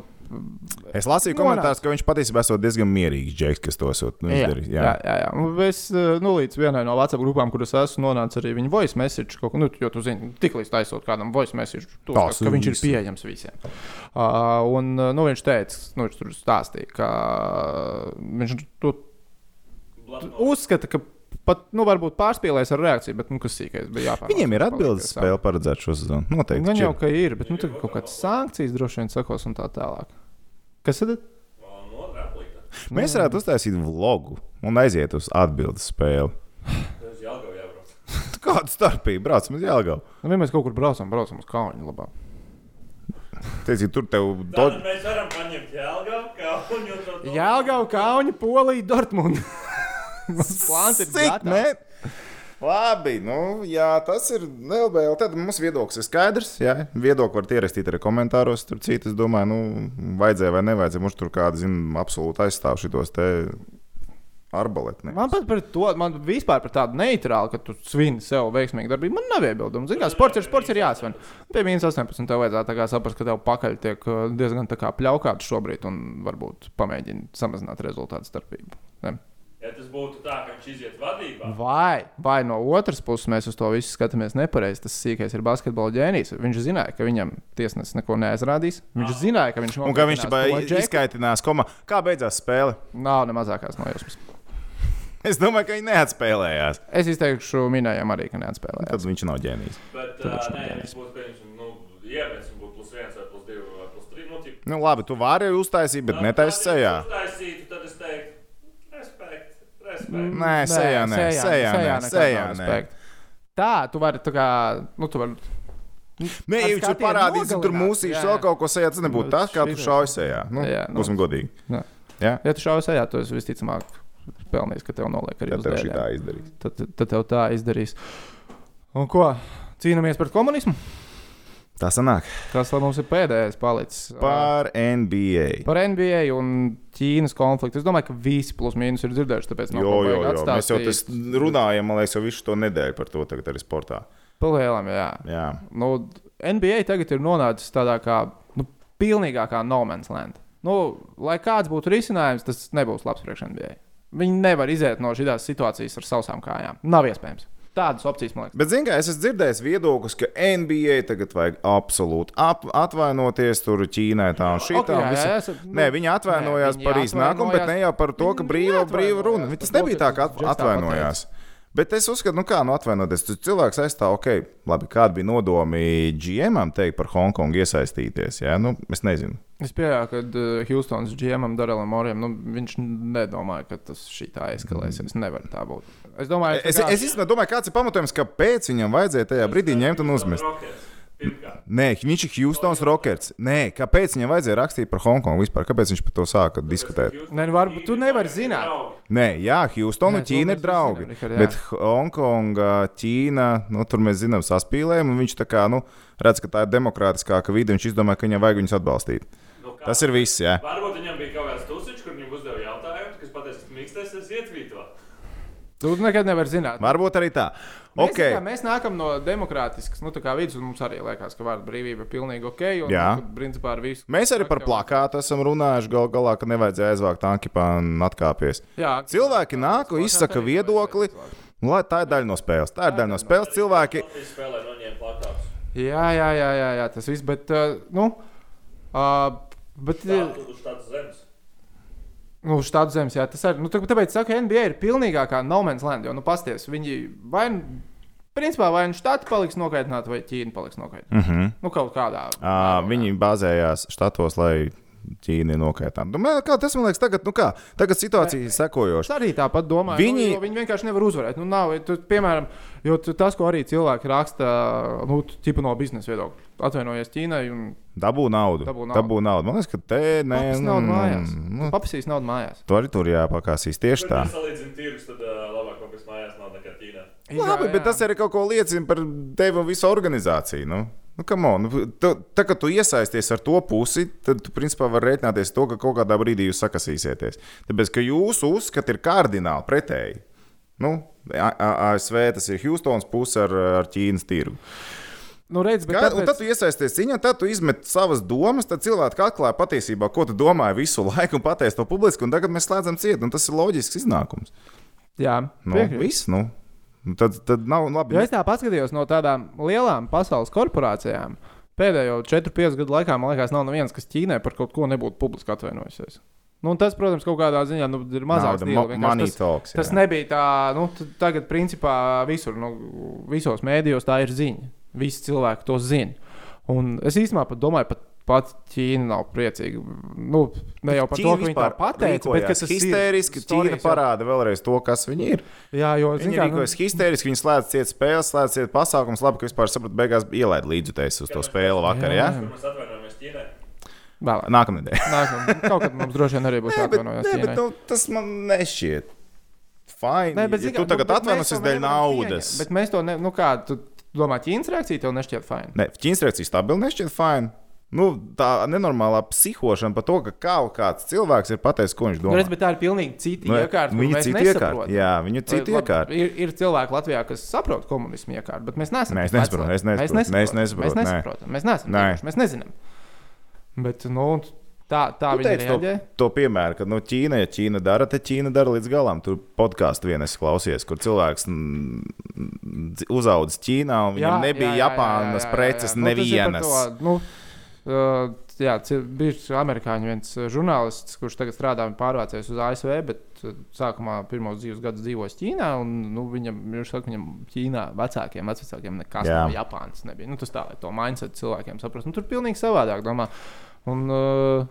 Es lasīju Nonāc. komentārus, ka viņš patiesībā esot diezgan mierīgs džeks, kas to esot nu, jā, jā, jā, jā. Un Es, uh, nu, līdz vienai no WhatsApp grupām, kuras esmu nonācis arī viņa voice message, kaut, ko, nu, jo tu zini, tik līdz taisot kādam voice message, tu, Tas ka, ka viņš ir pieejams visiem. Uh, un, uh, nu, viņš teica, nu, viņš tur stāstīja, ka uh, viņš to uzskata, ka pat, nu, varbūt pārspīlējis ar reakciju, bet, nu, kas sīkais bija jāpārāk. Viņiem ir atbildes spēle paredzēta šo sezonu. Noteikti. Gan jau, ka ir, bet, nu, tur kaut kādas sankcijas droši vien sakos un tā tālāk. Kas tad? Mēs varētu uztaisīt vlogu un aiziet uz atbildes spēli. Kāda starpība? Braucam uz Jālgavu. Nu, ja mēs kaut kur braucam, braucam uz Kaunu labāk. Teicīt, tur tev Tad do... mēs varam paņemt Jālgau, kā un jau to. Jāgauj, plāns ir gatavs. Labi, nu, jā, tas ir LBL. Tad mums viedoklis ir skaidrs. Jā, viedokli var ierakstīt arī komentāros. Tur citas, es domāju, nu, vajadzēja vai nevajadzēja. Mums tur kāda, zina, absolūti aizstāv šitos te arbaleti. Man pat par to, man vispār par tādu neitrālu, ka tu svini sev veiksmīgu darbību. Man nav iebildumu. Zini, kā sports ir sports, ir jāsvin. Pie minus 18 tev vajadzētu saprast, ka tev pakaļ tiek uh, diezgan tā kā pļaukāts šobrīd un varbūt pamēģini samazināt rezultātu starpību. Ne? Ja tas būtu tā, ka viņš iziet vadībā, Vai, vai no otras puses mēs uz to visu skatāmies nepareizi. Tas sīkais ir basketbola ģēnijs. Viņš zināja, ka viņam tiesnesis neko neaizrādīs. Viņš zināja, ka viņš Un kā viņš nokritinās to džeku. izskaitinās, koma, kā beidzās spēle? Nav ne mazākās nojausmas. Es domāju, ka viņi neatspēlējās. Es izteikšu minējām arī, ka neatspēlējās. Tad viņš nav ģēnijs. bet uh, viņš nē, viņš būtu pieņemts, nu, iemetis un būtu plus viens vai plus divi vai plus trīs. Nu, Nu, labi, tu vari uztaisīt, bet netaisi sejā. Uztaisītu, tad es teiktu, respekt, respekt. Nē, sejā nē, sejā nē, sejā nē. Tā, tu vari tā kā, nu, tu vari. Nē, Ar ja viņš tur parādīs, tur nogalināt, mūsīs vēl kaut ko sejā. Tas nebūtu Nu, tas, kā tu šauji sejā. Nu, Jā, nu. būsim godīgi. Jā. Jā? Ja tu šausmas ejā, tu esi visticamāk pelnījis, ka tev noliek arī Tad uz tev šī dēļ. tā izdarīs. Tad, tad tev tā izdarīs. Un ko? Cīnāmies pret komunismu? Tā sanāk. Tas mums ir pēdējais palicis. Par NBA. Par NBA un Ķīnas konfliktu. Es domāju, ka visi plus mīnus ir dzirdējuši. Tāpēc Jo, jo, jo. Mēs jau atstāstīt. runājam, man liekas, jau visu to nedēļu par to tagad arī sportā. Palielam, jā. Jā. Nu, NBA tagad ir nonācis tādā kā nu, pilnīgākā no man's land. Nu, lai kāds būtu risinājums, tas nebūs labs priekš NBA. Viņi nevar iziet no šīs situācijas ar sausām kājām. Nav iespējams. Tādas opcijas, man liekas. Bet, zināmā mērā, es esmu dzirdējis viedokļus, ka NBA tagad vajag absolūti ap, atvainoties tur Ķīnai tā un šī tā. nu, Nē, viņi atvainojās nē, viņi par iznākumu, bet ne jau par to, ka brīva, brīva runa. Tas nebija tā, ka atvainojās. Bet es uzskatu, nu kā nu atvainoties. Tas cilvēks aizstāv, ok, labi, kādi bija nodomi GM teikt par Hongkongu iesaistīties. Jā, nu, es nezinu. Es pieņēmu, ka uh, Houstonas GM Darelam Morim nu, viņš nedomāja, ka tas šī tā eskalēsies. Nevar tā būt. Es domāju, ka Es, es īstenībā domāju, kāds ir pamatojums, kāpēc viņam vajadzēja tajā brīdī ņemt un uzmest. Rockets. Pirmkārt, Nē, viņš ir Houstonas Rockets. Nē, kāpēc viņam vajadzēja rakstīt par Hongkongu vispār? Kāpēc viņš par to sāka diskutēt? Nē, nu, varbūt tu nevari zināt. Nē, jā, Houstona Nē, un Ķīna ir draugi. zinām, bet Hongkonga, Ķīna, nu, tur mēs zinām saspīlējumu, un viņš tā kā, nu, redz, ka tā ir demokrātiskāka vide, un viņš izdomā, ka viņam vajag viņus atbalstīt. Nu? Tas ir viss, jā. Varbūt viņam bija kaut kāds tusiņš, kur viņam uzdeva jautājumu, kas ka mīkstais es ietvīto. Tu nekad nevari zināt. Varbūt arī tā. Mēs, Okay. kā, mēs nākam no demokrātiskas nu, tā kā vidus, un mums arī liekas, ka vārda brīvība ir pilnīgi ok. Un, Jā. un, principā, ar visu. Mēs arī par plakātu esam runājuši. Gal galā, ka nevajadzēja aizvākt tankipā un atkāpties. Jā, Cilvēki nāk un izsaka viedokli. Nu, lai Tā ir daļa no spēles. Tā ir daļa no spēles. Cilvēki. Jā, jā, jā, jā, jā tas viss. Bet, uh, nu, uh, bet, Tā, uh, uz tādas zemes. Nu, uz tādu zemes, jā, tas arī. Nu, tā- tāpēc, saka, NBA ir pilnīgākā no man's land. Jo, nu, pasties, viņi vai, nu- principā, vai nu štati paliks nokaitināti, vai Ķīna paliks nokaitināta. Mm -hmm. Nu, kaut kādā. À, mērogā. viņi bāzējās štatos, lai Ķīna ir nokaitināta. Nu, kā tas man liekas, tagad, nu kā, tagad situācija ir Es sekojoša. arī tāpat domāju, Viņi- nu, jo viņi vienkārši nevar uzvarēt. Nu, nav, tu, piemēram, tas, ko arī cilvēki raksta, nu, no biznesa viedokļa, atvainojies Ķīnai un Dabū naudu. Dabū naudu. Dabū naudu. Man liekas, ka te nē, nu, naudu nu, mājās. nu, Papasīs naudu mājās. tu arī tur jāpakāsīs tieši tā. Tirgus, tad uh, mājās nav Ķīnā. Labi, bet tas arī kaut ko liecina par tevi un visu organizāciju. Nu? Nu, come on, nu, tu, tā kā tu iesaisties ar to pusi, tad tu principā vari rēķināties to, ka kaut kādā brīdī jūs sakasīsieties. Tāpēc, ka jūsu uzskati ir kardināli pretēji. Nu, ASV tas ir Houstonas puse ar, ar Ķīnas tirgu. Nu, redz, bet Kā, tāpēc, tad tu iesaisties cīņā, tad tu izmet savas domas, tad cilvēki atklāja patiesībā, ko tu domāji visu laiku un pateici to publiski, un tagad mēs slēdzam ciet, un tas ir loģisks iznākums. jā, Nu, viss, nu. Nu, Tad, tad nav labi. Jo es tā paskatījos no tādām lielām pasaules korporācijām. Pēdējo 4-5 gadu laikā, man liekas, nav neviens, kas Ķīnai par kaut ko nebūtu publiski atvainojusies. Nu, tas, protams, kaut kādā ziņā nu, ir mazāks Nauda, deal, mo- vienkārši money tas, talks, jā. tas nebija tā, nu, tagad, principā, visur, nu, visos mēdījos tā ir ziņa. Visi cilvēki to zina. Un es īstenībā pat domāju, pat, pat Ķīna nav priecīga. Nu, ne jau par to, ka viņi tā pateica, bet ka tas histēriski. ir Ķīna stāstījis jau- parāda vēlreiz to, kas viņi ir. Jā, jo, Viņi kā, nu, rīkojas histēriski, viņi slēdz ciet spēles, slēdz ciet pasākums. Labi, ka vispār sapratu, beigās ielaid līdzutējs uz to spēli vakar. Jā, Ja? jā. Kur mēs atvainojamies Ķīnai? vēlāk. Nākamnedēļ. Nākam, kaut kad mums droši vien arī būs Nē, bet, jāatvainojas. nē, bet nu, tas man nešķiet. Fine. Nē, bet, ja zini tu tagad nu, bet atvainosies mēs to dēļ naudas. Bet mēs to ne, nu kā, tu domā, Ķīnas reakcija tev nešķiet fajn. Nē, Ķīnas reakcija stabili nešķiet fine. Nu, tā nenormālā psihošana par to, ka kaut kāds cilvēks ir pateicis, ko viņš Nu, domā. redz, bet tā ir pilnīgi cita Nu, iekārta. mēs citi nesaprotam. iekārta. Jā, viņu citi Labi, iekārta. Ir, ir cilvēki Latvijā, kas saprot komunismu iekārtu, bet mēs neesam. Mēs nesaprotam. Mēs nesaprotam. Mēs neesam. Nē. tikuši, Mēs nezinām. Bet, nu, tā, tā Tu viņi teici to, to piemēru, ka no Ķīna, ja Ķīna dara, tad Ķīna dara līdz galam. Tur podkāstu vienas klausies, kur cilvēks uzaugs Ķīnā, un viņam nebija Japānas preces Nu, tas ir par nevienas. to, Nu, uh, jā, bija amerikāņu viens uh, žurnālists, kurš tagad strādā un pārvācies uz ASV, bet uh, sākumā pirmos divus gadus dzīvoja Ķīnā. Un, nu, viņam, viņš saka, viņam Ķīnā vecākiem, vecākiem nekas Jā. no Japānas nebija. Nu, tas tā, lai to mindset cilvēkiem saprast. Nu, tur pilnīgi savādāk domā. Un, uh,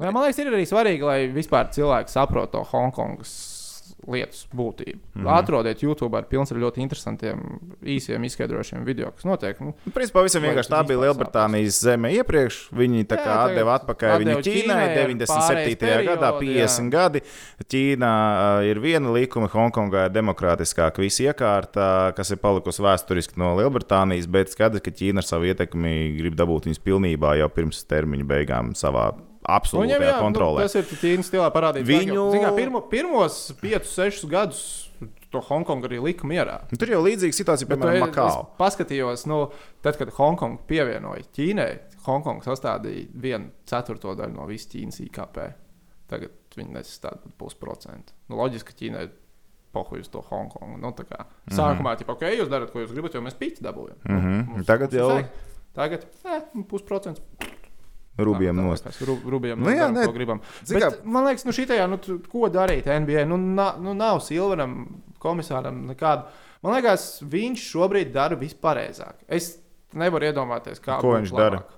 man liekas, ir arī svarīgi, lai vispār cilvēki saprotu to Hongkongas lietas būtību. Mm. -hmm. Atrodiet YouTube ar pilns ar ļoti interesantiem, īsiem izskaidrošiem video, kas notiek. Nu, Nu, Principā visam vienkārši tā bija Lielbritānijas zeme iepriekš. Viņi tā kā atdeva atpakaļ viņu atdeva Ķīnai Ķīnai ar 97. pārejas gadā, periodu, 50 jā. gadi. Ķīnā ir viena likuma, Hongkongā ir demokrātiskāka visa iekārta, kas ir palikusi vēsturiski no Lielbritānijas, bet skaidrs, ka Ķīna ar savu ietekmi grib dabūt viņus pilnībā jau pirms termiņa beigām savā Nu, viņam, jā, kontrolē. Nu, tas ir Ķīnas stilā parādīts. Viņu-. Kā, pirmo, pirmos 5-6 gadus to Hongkongu arī lika mierā. Nu, Tur jau līdzīga situācija, piemēram, Makao. Es paskatījos, nu, tad, kad Hongkonga pievienoja Ķīnai, Hongkonga sastādīja vienu ceturto daļu no visas Ķīnas IKP. Tagad viņi nesastāv pat pusprocentu. Nu, loģiski, ka Ķīnai pohuļ uz to Hongkongu. Nu, kā sākumā, mm -hmm. ok, jūs darat, ko jūs gribat, jo mēs pīķi dabūjam. Mhm. Mums- Tagad mums jau-. Tagad eh, pusprocents. Rubiem liekas, ru- Rubiem Nu jā, nu, gribam. zini Bet, man liekas, nu šitajā, nu, ko darīt NBA? Nu, na, nu nav Silveram, komisāram nekāda. Man liekas, viņš šobrīd dara vispareizāk. Es nevaru iedomāties, kā Ko viņš dara? labāk.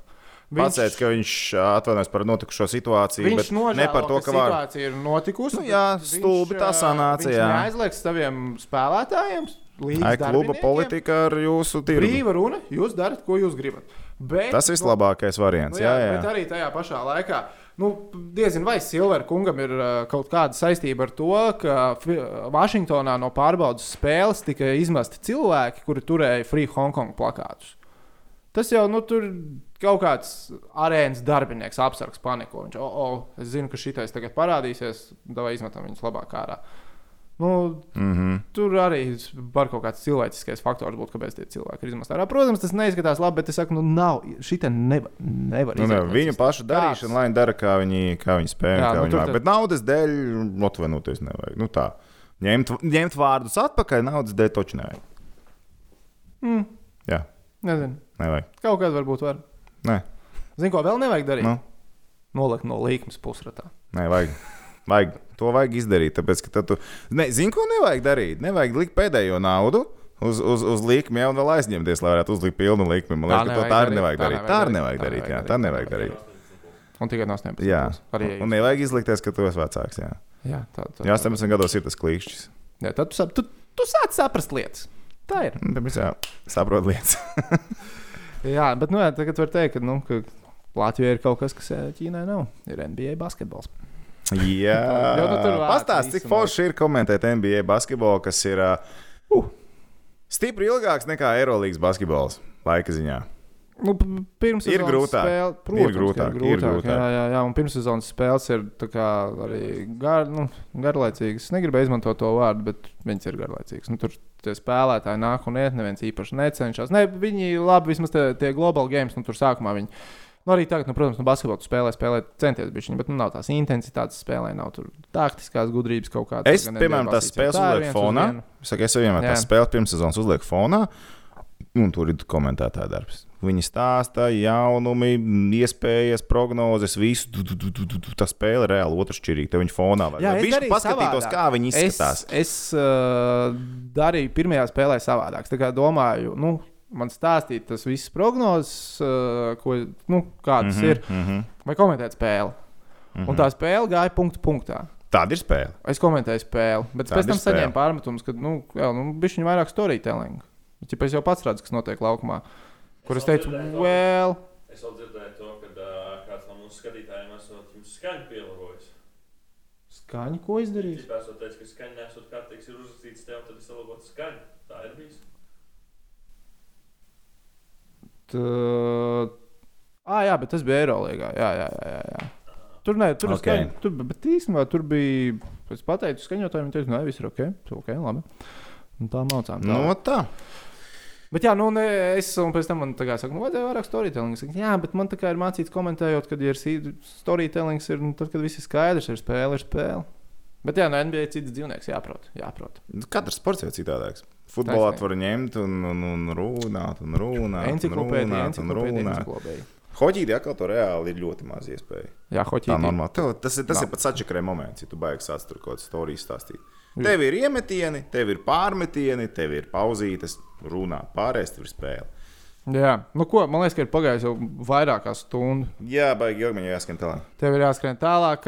Pacēts, ka viņš atvainojas par notikušo situāciju, Viņš nožēlo, ne par to, ka var. situācija ir notikusi. Nu jā, stulbi viņš, tā sanāca, Viņš jā. neaizliegs saviem spēlētājiem ir kluba politika ar jūsu tirgu. Brīva runa, jūs darat, ko jūs gribat. Bet, Tas ir vislabākais variants. Nu, Jā, jā, jā. Bet arī tajā pašā laikā, nu, diezgan vai Silver kungam ir uh, kaut kāda saistība ar to, ka Fi- Vašingtonā no pārbaudas spēles tika izmesti cilvēki, kuri turēja Free Hong Kong plakātus. Tas jau nu, tur kaut kāds arēnas darbinieks apsargs paniko. Viņš, oh, oh, es zinu, ka šitais tagad parādīsies, vai izmetam viņus labāk ārā. Nu, Mm -hmm. Tur arī var kaut kāds cilvēciskais faktors būt, kāpēc tie cilvēki ir ārā. Protams, tas neizskatās labi, bet es saku, nu, nav. Šī te nevar. nevar Nu, no viņu pašu darīšana, lai viņi dara, kā viņi, kā viņi spēj. Jā, Jā, nu, tur viņi tad- Bet naudas dēļ atvainoties nevajag. Nu, tā. ņemt, ņemt vārdus atpakaļ, naudas dēļ taču nevajag. Mm, Jā, nezinu. nevajag. Kaut kādā varbūt var. Nē, Zinu, ko vēl nevajag darīt. Nu. Nolikt no līnijas pusratā. nē vajag. vajag. To vajag izdarīt. Tāpēc, ka tu. Ne, zini, ko nevajag darīt? Nevajag likt pēdējo naudu. Uz, uz, uz līniju jau vēl aizņemties, lai varētu uzlikt pilnu likumu. Man Tā liekas, nevajag tā arī nevajag tā darīt. Tā arī darīt, nevajag tā darīt. Jā, tā tā nevajag darīt. Un tikai no 18. Jā. Arī un jūs- nevajag izlikties, ka tu esi vecāks. Jā, jā, tā, tā, jā 18 gados ir tas klikšķis. jā tad tu, sap, tu, tu sāc saprast lietas. Tā ir. Un Tāpēc jā, saprot lietas. Jā, bet nu, jā, tagad var teikt, ka, nu, ka Latvijā ir kaut kas, kas Ķīnai nav. Ir NBA basketbols. Jā, nu, tur vāc pastāst, cik forši ir komentēt NBA basketbolu, kas ir uh, uh, stipri ilgāks nekā Eirolandes basketbols laika ziņā. Nu, pirms Ir grūtāk. Spēle, Ir protams, grūtāk, ka ir grūtāk. Jā, jā, jā, un pirmssezonas spēles ir arī gar, nu, garlaicīgas. Es negribēju izmantot to vārdu, bet viņas ir garlaicīgas. Nu, tur tie spēlētāji nāk un iet, neviens īpaši necenšas. Ne, viņi labi, vismaz tie, tie global games, nu, tur sākumā viņi. Nu, arī tagad, nu, protams, nu, basketbolu spēlē, spēlē centies bišķiņi, bet nu, nav tās intensitātes spēlē, nav tur taktiskās gudrības kaut kādas. Es, piemēram, tās spēles ir uzlieku fonā. Es saku, es vienmēr tās spēles pirmssezonas uzlieku fonā. Un tur ir komentētāja darbs. Viņi stāsta, jaunumi, iespējas, prognozes, visu. Tu, tu, tu, tu, tu. Tā spēle ir reāli otršķirīga. Te viņi fonā Jā, es viņš paskatītos, savādāk. kā viņi izskatās. Es, es uh, darīju pirmajā spēlē savādāk. Es domāju, nu, man stāstīt tas viss prognozes, uh, ko, nu, kādas mm -hmm, ir, Mm -hmm. vai komentēt spēli. Mm Mhm. -hmm. Un tā spēle gāja punktu punktā. Tāda ir spēle. Es komentēju spēli, bet Tāda pēc tam saņēmu pārmetumus, ka, nu, jā, nu bišķiņi vairāk storytelling. Ja es jau pats redzu, kas notiek laukumā, kur es teicu, well, Es vēl dzirdēju to, ka uh, kāds no mūsu skatītājiem esot jums skaņu pielāgojis. skaņa, ko izdarīt? Tipā esot teicis, ka skaņa nesot kārtīgs ir uzrakstīts tev, tad es salabot skaņu. Tā ir bijis. Tā... Ah, jā, bet tas bija Eirolandā. Jā, jā, jā. jā, jā. Tur, ne, tur, Ok. okay. skaņa, tur bet īstenībā tur bija. Es pateicu, skaņotājiem, viņi teica, nē, viss ir ok. Ok, labi. Un tā mācām. Tā. No tā. Bet, jā, nu, ne, es un pēc tam man tā kā saku, nu, vajadzēja vairāk storytelling. Es Saku, jā, bet man tā kā ir mācīts komentējot, kad ir storytelling, ir, nu, tad, kad viss ir skaidrs, ir spēle, ir spēle. Bet, jā, no NBA ir cits dzīvnieks, jāprot. jāprot. Katrs sports jau citādāks. Futbolā tu vari ņemt un, un, un runāt, un runāt. un Enciklopēdija, enciklopēdija. Hoģītī atkal to reāli ir ļoti maz iespēja. Jā, Tā hoķī. normāli. Tev, tas ir, tas ir pats atšakarē moments, ja tu baigs tur kaut kādas stāstus stāstīt. Tev ir iemetieni, tev ir pārmetieni, tev ir pauzītes, runā, pārējais ir spēle. Jā, nu ko, man liekas, ka ir pagājis jau vairāk kā stunda. Jā, baigi ilgi man jāskan tālāk. Tev ir jāskrien tālāk.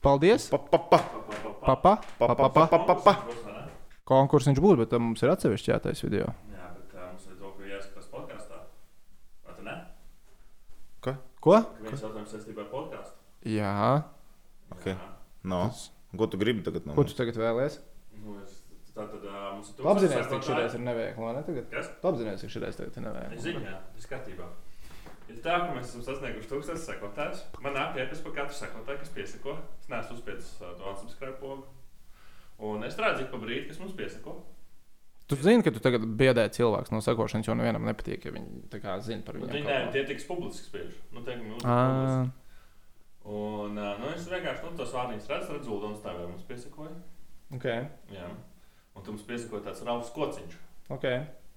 Paldies! Pa, pa, pa, Papa! pa, pa, pa, pa, pa, pa. Konkurss viņš būs, bet tam mums ir atsevišķi jātaisa video. Jā, bet uh, mums ir to, ka jāskatās podkāstā. Vai tu ne? Ko? Viens jautājums saistībā ar podkāstu. Jā, Ok. No. Ko tu gribi tagad no ko manis? tu tagad vēlēsies? Nu, es- Tā tad uh, mums ir Tu apzinājies, cik sekotāji. šis ir neveikli, vai ne? Tagad? Kas? Tu apzinājies, cik šis tagad ir Es neveikli. zinu, jā, tas ir kārtībā. Ir tā, ka mēs esam sasnieguši tūkstošu sekotājus. Man nāk ēpas par katru sekotāju, kas piesako. Es neesmu uzspiedis uh, to unsubscribe pogu. Un es redzu, ik pa brīdi, kas mums piesako. Tu zini, ka tu tagad biedē cilvēks no sekošanas, jo nevienam nepatīk, ja viņi tā kā zina par Nu, viņu. Viņi ne, tie tiks publiski spiež. Nu, teikam. Un nu, es vienkārši nu, tos vārnīgus redzu, redzu, un stāvēju mums piesakoja. ok, Jā. Un tu mums piesakoja tāds rausas kociņš. ok.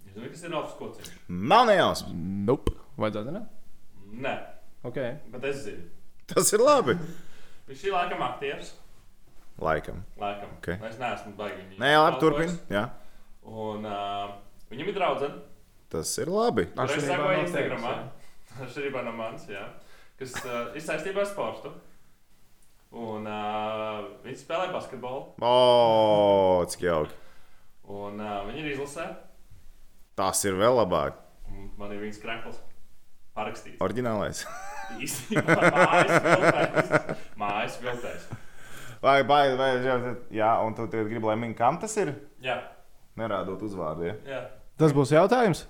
Jūs zināt, kas ir rausas kociņš? Man nejausmas. Nope. Vajadzētu, ne? Nē, Ok. bet es zinu. Tas ir labi. Viņš ir laikam aktieris. Laikam. Laikam. Ok. Es neesmu baigi viņu. Nē, labi, turpini. Jā. Un uh, viņam ir draudzene. Tas ir labi. Atšķirībā sekoju no Instagramā. Atšķirībā no manis, jā. Kas uh, ir saistībā ar sportu. Un uh, viņi spēlē basketbolu. O, cik jauki. Un uh, viņi ir izlasē. Tas ir vēl labāk. un Man ir viņas krēsls parakstīts. Orģinālais. Īstenībā mājas viltēs. Mājas viltēs. Vai, vai, vai, jā, un tu tagad gribi, lai min, kam tas ir? Jā, Nerādot uzvārdu. Ja? jā. Tas būs jautājums.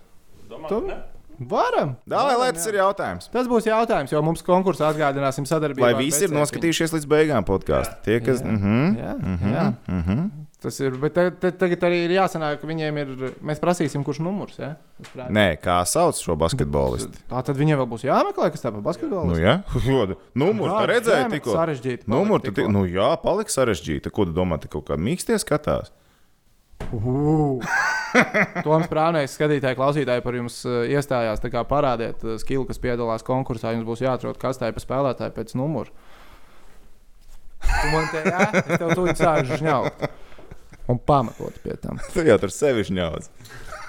Domā, Tu- ne? Varam. Dāvai, lai tas ir jautājums. Tas būs jautājums, jo mums konkursā atgādināsim sadarbību. Lai visi ir noskatījušies līdz beigām podkāstu. Tie, kas. Jā. Mhm. Jā, jā. Mhm. Tas ir. Bet tagad, tagad- tagad arī ir jāsanāk, ka viņiem ir. Mēs prasīsim, kurš numurs. Ja? Es prātu. Nē, kā sauc šo basketbolistu? Tā tad viņiem vēl būs jāmeklē, kas tā par basketbolu. Nu, jā, numurs tā redzēja tikko. Sarežģīti. Numurs tā, nu jā, palika sarežģīti. Ko tu domā, te kaut kā mīkstie skatās? Uhu. Toms Prānais, skatītāji, klausītāji par jums uh, iestājās. Tā kā parādiet uh, skilu, kas piedalās konkursā. Jums būs jāatrod kastē pa spēlētāju pēc numura. Tu man te, jā, es tev tūlīt sāku žņaukt. Un pamatot pie tam. Tu jau tur sevi žņauc.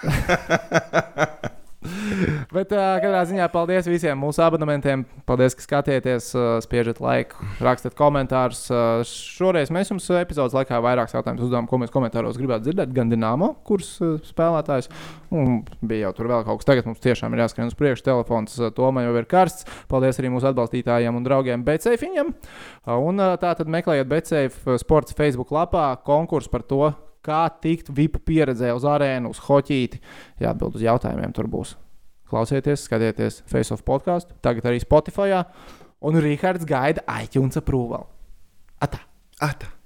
Bet uh, katrā ziņā paldies visiem mūsu abonementiem. Paldies, ka skatieties, uh, spiežat laiku, rakstat komentārus. Uh, šoreiz mēs jums epizodes laikā vairākus jautājumus uzdevām, ko mēs komentāros gribētu dzirdēt. Gan Dienāmo, kurš uh, spēlētājs, un bija jau tur vēl kaut kas. Tagad mums tiešām ir jāskrien uz priekšu. Telefons uh, tomēr jau ir karsts. Paldies arī mūsu atbalstītājiem un draugiem Betsefiņam. Uh, un uh, tā tad meklējiet Betseif sports Facebook lapā konkursu par to. Kā tikt VIP pieredzē uz arēnu, uz hoķīti? Jāatbild uz jautājumiem, tur būs. Klausieties, skatieties Face of podkāstu, tagad arī Spotify. Un Rīgards gaida iTunes approval. Atā! Ata.